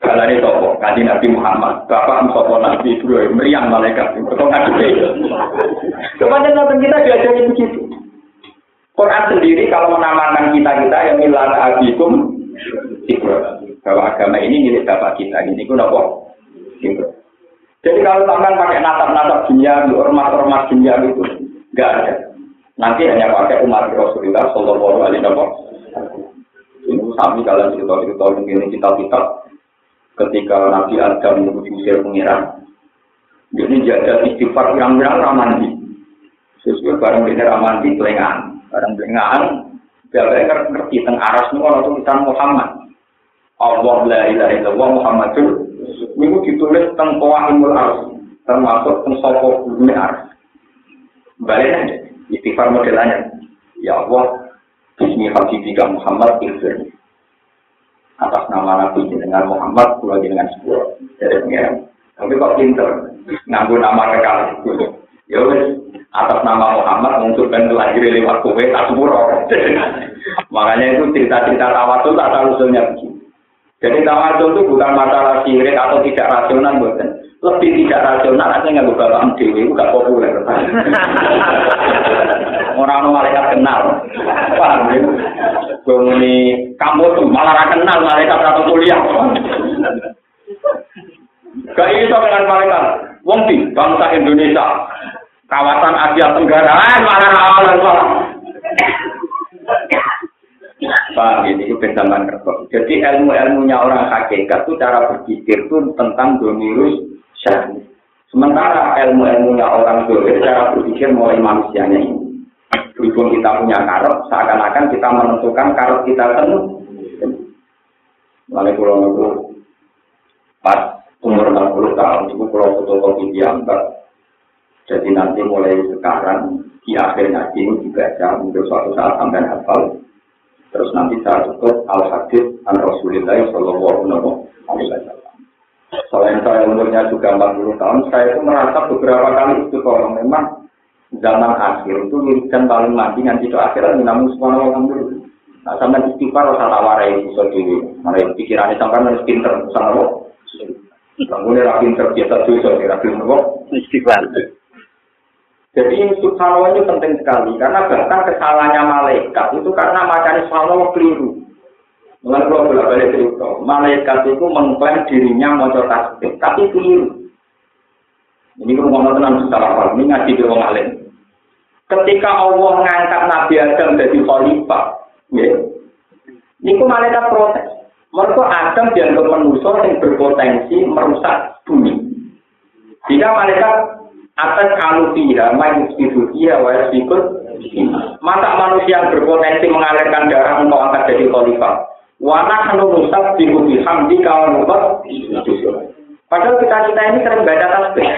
Speaker 1: Ini sopo, kaji Nabi Muhammad, Bapak sopo Nabi Ibrahim, meriang malaikat, itu ngadepi. Kemudian Nabi kita diajari begitu. Quran sendiri kalau menamakan kita-kita yang milah abikum. Bahwa agama ini milik Bapak kita, ini pun apa? Ibrahim. Jadi kalau sampai pakai natap-natap dunia, ormas-ormas dunia itu, nggak ada. Nanti hanya pakai umat Rasulullah Shallallahu Alaihi Wasallam. Ini sami kalian cerita-cerita mungkin kita kitab ketika Nabi Adam diusir pengiran. Ini jaga istighfar yang bilang ramandi. Sesuai barang ini ramandi telengan, barang telengan. Biar ngerti tentang aras ini orang tulisan Muhammad. Allah la ilaha illallah Muhammadur Ini ditulis tentang Qawaimul Ars, termasuk tentang Sopo Bumi Ars. Baliknya, istighfar modelannya. Ya Allah, Bismi Habibika Muhammad Ilfir. Atas nama Nabi dengan Muhammad, pulau dengan sepuluh. Dari pengiran. Tapi kok pinter, nganggu nama rekal. Ya wes, atas nama Muhammad mengusulkan lahir lewat kue tak. *laughs* Makanya itu cerita-cerita tawatul tak tahu usulnya begini. Jadi tawadhu itu bukan masalah sirik atau tidak rasional, bukan. Lebih tidak rasional aja nggak bang dewi, itu gak populer. *laughs* Orang malaikat kenal, paham ya? Ini kamu tuh malah kenal malaikat atau kuliah. Gak iso dengan malaikat. Wong di bangsa Indonesia, kawasan Asia Tenggara, eh, malah malah malah. Pak, ini itu pendaman kertas. Jadi ilmu-ilmunya orang hakikat itu cara berpikir itu tentang domirus syahid. Sementara ilmu-ilmunya orang dolir cara berpikir mulai manusianya ini. Berhubung kita punya karot, seakan-akan kita menentukan karot kita penuh. Lalu pulau itu pas umur 60 tahun itu pulau fotokopi diambil. Jadi nanti mulai sekarang di akhir ini dibaca untuk suatu saat sampai hafal Terus nanti saya tutup al hadis an Rasulullah Shallallahu Alaihi Wasallam. Selain saya umurnya juga 40 tahun, saya itu merasa beberapa kali itu kalau memang zaman akhir itu wiridan paling mati nanti itu akhirat namun wa ta'ala. Nah, sampai istighfar rasa tawarai bisa diri. Mana pikirannya sampai harus pinter, sama lo. Bangunnya rapi pinter biasa dosa, rapi pinter Istighfar. Jadi subhanallah itu penting sekali karena bahkan kesalahannya malaikat itu karena macamnya subhanallah keliru. Mulai kalau bolak balik cerita, malaikat itu mengklaim dirinya mau tasbih, tapi keliru. Ini kalau ngomong tenang secara awal, ini ngaji di orang alim. Ketika Allah mengangkat Nabi Adam dari khalifah, ya, Niku malaikat protes. Mereka Adam dianggap manusia yang berpotensi merusak bumi. Jika malaikat atas alufiha, main dia, wa yasbikut, masa manusia berpotensi mengalirkan darah untuk angkat jadi khalifah. Wana hanu rusak bihubi hamdi kawan nubat. Padahal kita kita ini sering baca tasbih.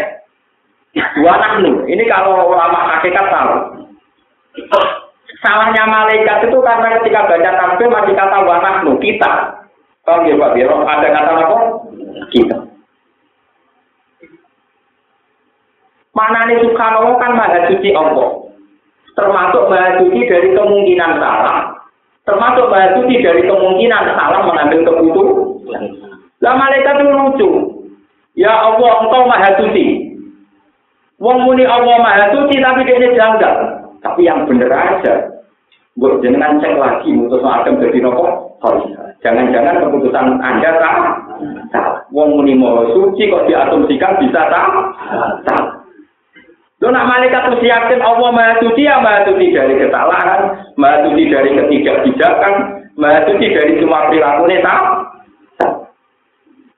Speaker 1: Wana ini kalau ulama hakikat tahu. Salahnya malaikat itu karena ketika baca tasbih masih kata wanahnu kita. Tahu ya Pak Biro? Ada kata apa? Kita. Mana nih Subhanallah kan maha suci Allah. Termasuk maha suci dari kemungkinan salah. Termasuk maha suci dari kemungkinan salah mengambil keputusan. Lah malaikat itu lucu. Ya Allah, engkau maha suci. Wong muni Allah maha suci tapi dia janggal. Tapi yang bener aja. Buat jangan cek lagi mutus Adam jadi nopo. Jangan-jangan keputusan Anda salah. Wong muni mau suci kok diasumsikan bisa salah. Salah. Lo nak malaikat itu yakin Allah maha suci ya maha suci dari kesalahan, maha suci dari ketidakbijakan, maha suci dari semua perilaku salah.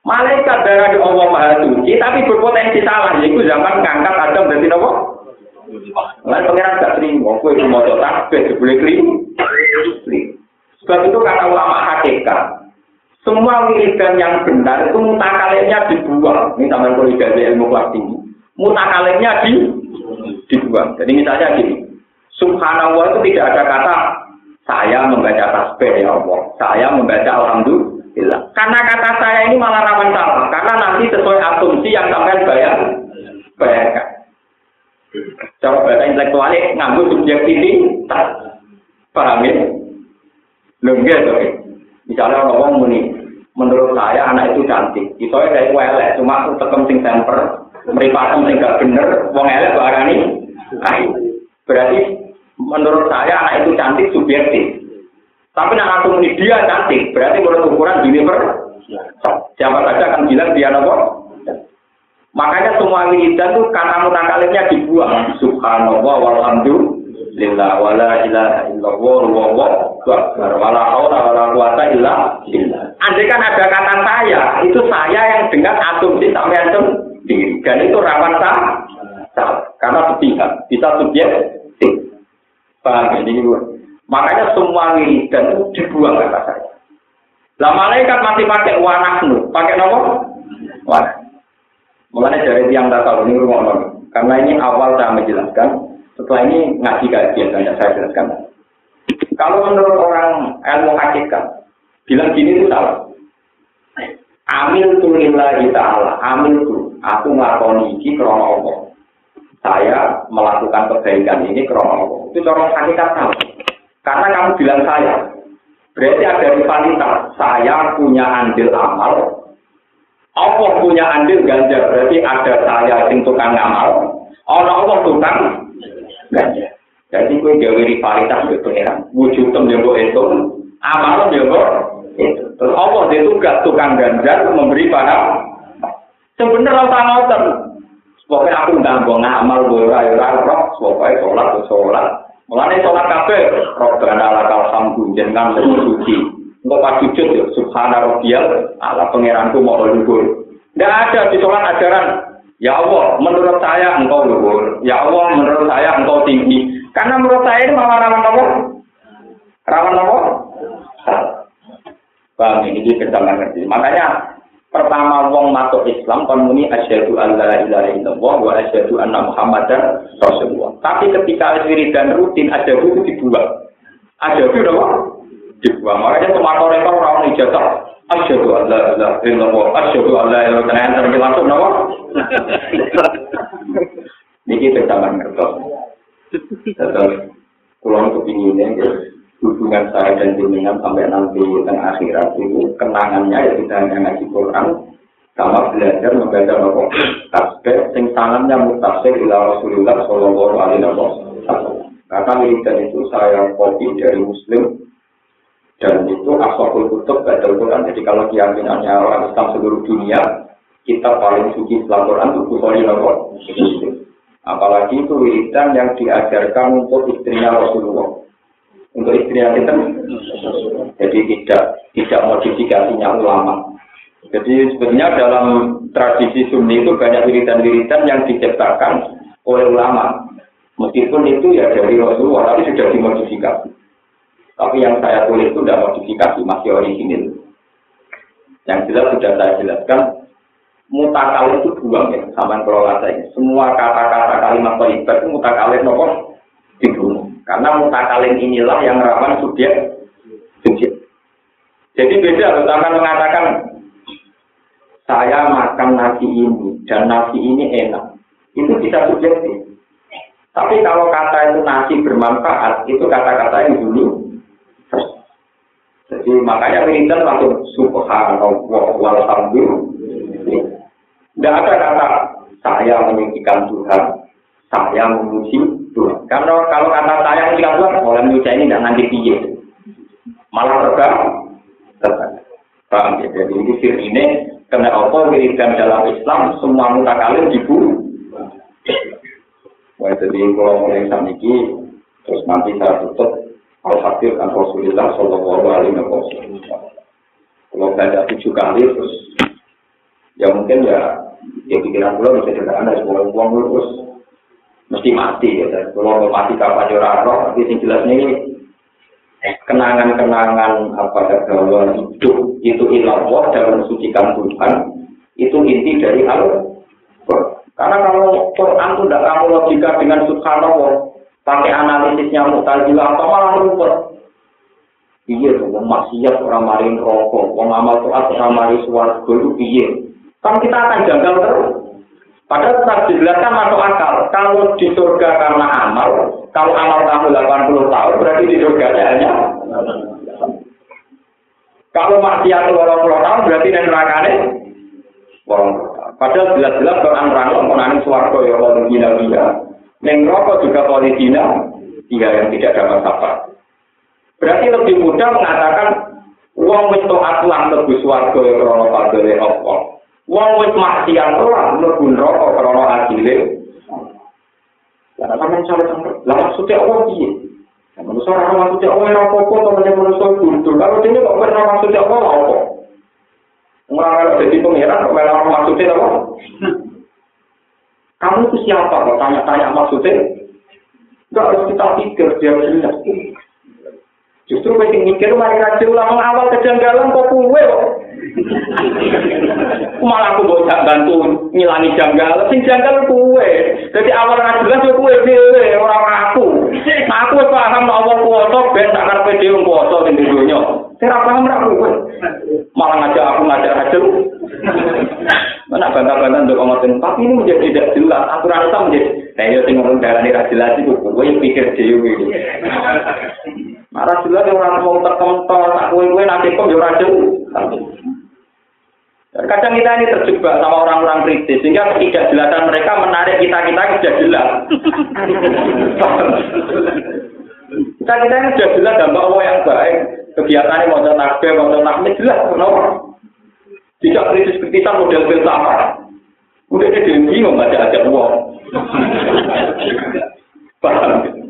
Speaker 1: Malaikat darah di Allah maha suci tapi berpotensi salah. Yaitu zaman ngangkat Adam dari nopo. Lan pengiran gak terima, kue itu mau tasbih, boleh keliru. Sebab itu kata ulama hakikat, semua wiridan yang benar itu mutakalimnya dibuang. Ini kalau dari ilmu kelas tinggi. Mutakalimnya di dibuang. Jadi misalnya gini, Subhanallah itu tidak ada kata saya membaca tasbih ya Allah, saya membaca alhamdulillah. Karena kata saya ini malah rawan salah, karena nanti sesuai asumsi yang sampai bayar bayarkan. Cara bahasa intelektualnya nganggu subjektivitas. Paham ya? Lengge tuh. Misalnya orang muni, menurut saya anak itu cantik. Itu ya kayak elek, cuma tekem sing temper, meripatem sing gak bener, wong elek barani. Berarti menurut saya anak itu cantik subjektif. Tapi nak aku muni dia cantik, berarti menurut ukuran univer. Siapa saja akan bilang dia apa? Makanya semua wiridan itu kata mutakalimnya dibuang. Subhanallah walhamdulillah wala ilaha illallah wallahu akbar wala haula wala quwata illa billah. Andai kan ada kata saya, itu saya yang dengan asumsi sampai sendiri. Dan itu rawan sah, karena sepihak, bisa subjek. Paham ini Makanya semua wiridan itu dibuang kata saya. Lah malaikat masih pakai wanahnu, pakai nomor wanah. Mulanya dari tiang tahu ini rumah Karena ini awal saya menjelaskan, setelah ini ngaji kajian banyak saya jelaskan. Kalau menurut orang ilmu hakikat, bilang gini itu salah. Amil tu lillahi ta'ala, amil aku ngelakoni ini krono Allah. Saya melakukan kebaikan ini krono Allah. Itu orang hakikat salah. Karena kamu bilang saya, berarti ada rivalitas. Saya punya andil amal, Allah punya andil ganjar, berarti ada saya sing tukang ngamal. Allah Allah tukang ganjar. Jadi gue gawe rivalitas ke pangeran. Wujud tem jogo itu, amal jogo itu. Terus Allah dia tugas tukang ganjar memberi pada sebenarnya rasa ngoten. Pokoknya aku nggak mau ngamal rai rai roh, pokoknya sholat tuh sholat. Kafe, roh gana lakal hamdu jenengan suci. Engkau pas sujud ya, subhana rabbiyal ala pangeranku mau luhur. Tidak ada di sholat ajaran. Ya Allah, menurut saya engkau luhur. Ya Allah, menurut saya engkau tinggi. Karena menurut saya ini malah rawan apa? Rawan apa? Bang, ini kita ngerti. Makanya pertama wong masuk Islam kon muni asyhadu an la ilaha illallah wa asyhadu anna muhammadar rasulullah. Tapi ketika wiridan rutin ada itu dibuang. Itu apa? dibuang. Makanya tomato rekor orang ijazah. Asyhadu an la ilaha illallah. Asyhadu an la ilaha illallah. Terus langsung napa? Niki kepinginnya hubungan saya dan jenengan sampai nanti tengah akhirat itu kenangannya ya tidak hanya ngaji Quran sama belajar membaca nopo tasbih sing tangannya mutafsir ila Rasulullah sallallahu alaihi wasallam. Karena wiridan itu saya kopi dari Muslim dan itu asokul kutub badal Quran. Jadi kalau keyakinannya orang Islam seluruh dunia, kita paling suci setelah Quran itu Bukhari nopo. Apalagi itu wiridan yang diajarkan untuk istrinya Rasulullah. Untuk istri itu, jadi tidak tidak modifikasinya ulama. Jadi sebenarnya dalam tradisi Sunni itu banyak wiridan-wiridan yang diciptakan oleh ulama. Meskipun itu ya dari Rasulullah, tapi sudah dimodifikasi. Tapi yang saya tulis itu tidak modifikasi, masih original. Yang jelas sudah saya jelaskan, mutakal itu buang ya, sama kelola saya. Semua kata-kata kalimat terlibat itu mutakalin nopo dibunuh. Karena mutakalin inilah yang rawan subjek subjek. Jadi beda kalau akan mengatakan saya makan nasi ini dan nasi ini enak. Itu bisa subjektif. Tapi kalau kata itu nasi bermanfaat, itu kata-kata yang dulu jadi makanya wiridan langsung subhanallah walhamdulillah. Tidak ada kata saya meninggikan Tuhan, saya memuji Karena kalau kata saya meninggikan Tuhan, mulai menyuci ini tidak nanti piye. Malah terbang, terbang. Ya? Jadi ini sir ini kena apa wiridan dalam Islam semua mutakalim dibunuh. Wah, jadi kalau mulai ini, terus nanti saya tutup Al-Fakir kan Rasulullah Sallallahu Alaihi Wasallam. Kalau baca tujuh kali terus ya mungkin ya ya pikiran gue bisa juga anda semua uang terus mesti mati ya. Kalau mau mati kapan jurah roh, tapi yang jelas ini kenangan-kenangan apa ya bahwa hidup itu ilah dan mensucikan Tuhan itu inti dari al Karena kalau Quran itu tidak kamu logika dengan subhanallah, pakai analisisnya mutazilah atau malah rumput. Iya tuh, maksiat orang marin rokok, wong amal tuat orang marin suara itu iya. Kan kita akan janggal terus. Padahal tetap dijelaskan masuk akal. Kalau di surga karena amal, kalau amal kamu 80 tahun, berarti di surga hanya kalau maksiat 20 tahun, berarti di neraka ini Padahal jelas-jelas Quran rangkong menangis suarga ya Allah gila-gila. Neng rokok juga politina, dia yang tidak dapat apa. Berarti lebih mudah mengatakan uang wis taat lan mlebu swarga ya krana padane apa. Wong wis maksiat ora mlebu neraka krana adile. Lah sampeyan sampe lah maksudnya apa piye? Manusia orang maksudnya Allah yang apa-apa, temannya manusia gundul. Kalau ini kok pernah maksudnya Allah, apa? Orang jadi pengiran, kok orang maksudnya apa? Kamu itu siapa? Kalau tanya-tanya maksudnya, enggak harus kita pikir dia jelas. Justru penting mikir mari rajin ulang awal kejanggalan kok kue kok. Malah aku mau bantu ngilangi janggal, sing janggal kue. Jadi awal jelas yo kue dhewe ora aku. Aku paham Allah kuwasa ben tak karepe dhewe kuwasa ning dunya. Saya paham ra kue. Malah ngajak aku ngajak hasil. Mana bantah-bantah untuk ngomongin, tapi ini menjadi tidak jelas. Aturan itu menjadi, nah ini tinggal darah ini jelas itu, gue pikir dewi ini. Marah jelas orang mau terkentor, aku gue nanti kok jauh Kadang kita ini terjebak sama orang-orang kritis, sehingga ketidakjelasan mereka menarik kita-kita sudah jelas. kita-kita ini sudah jelas dampak Allah yang baik. Kegiatan ini mau takbir, mau takbir, jelas. Kenapa? Tidak kritis-kritisan model filsafat. Udah dia bingung aja uang. Paham?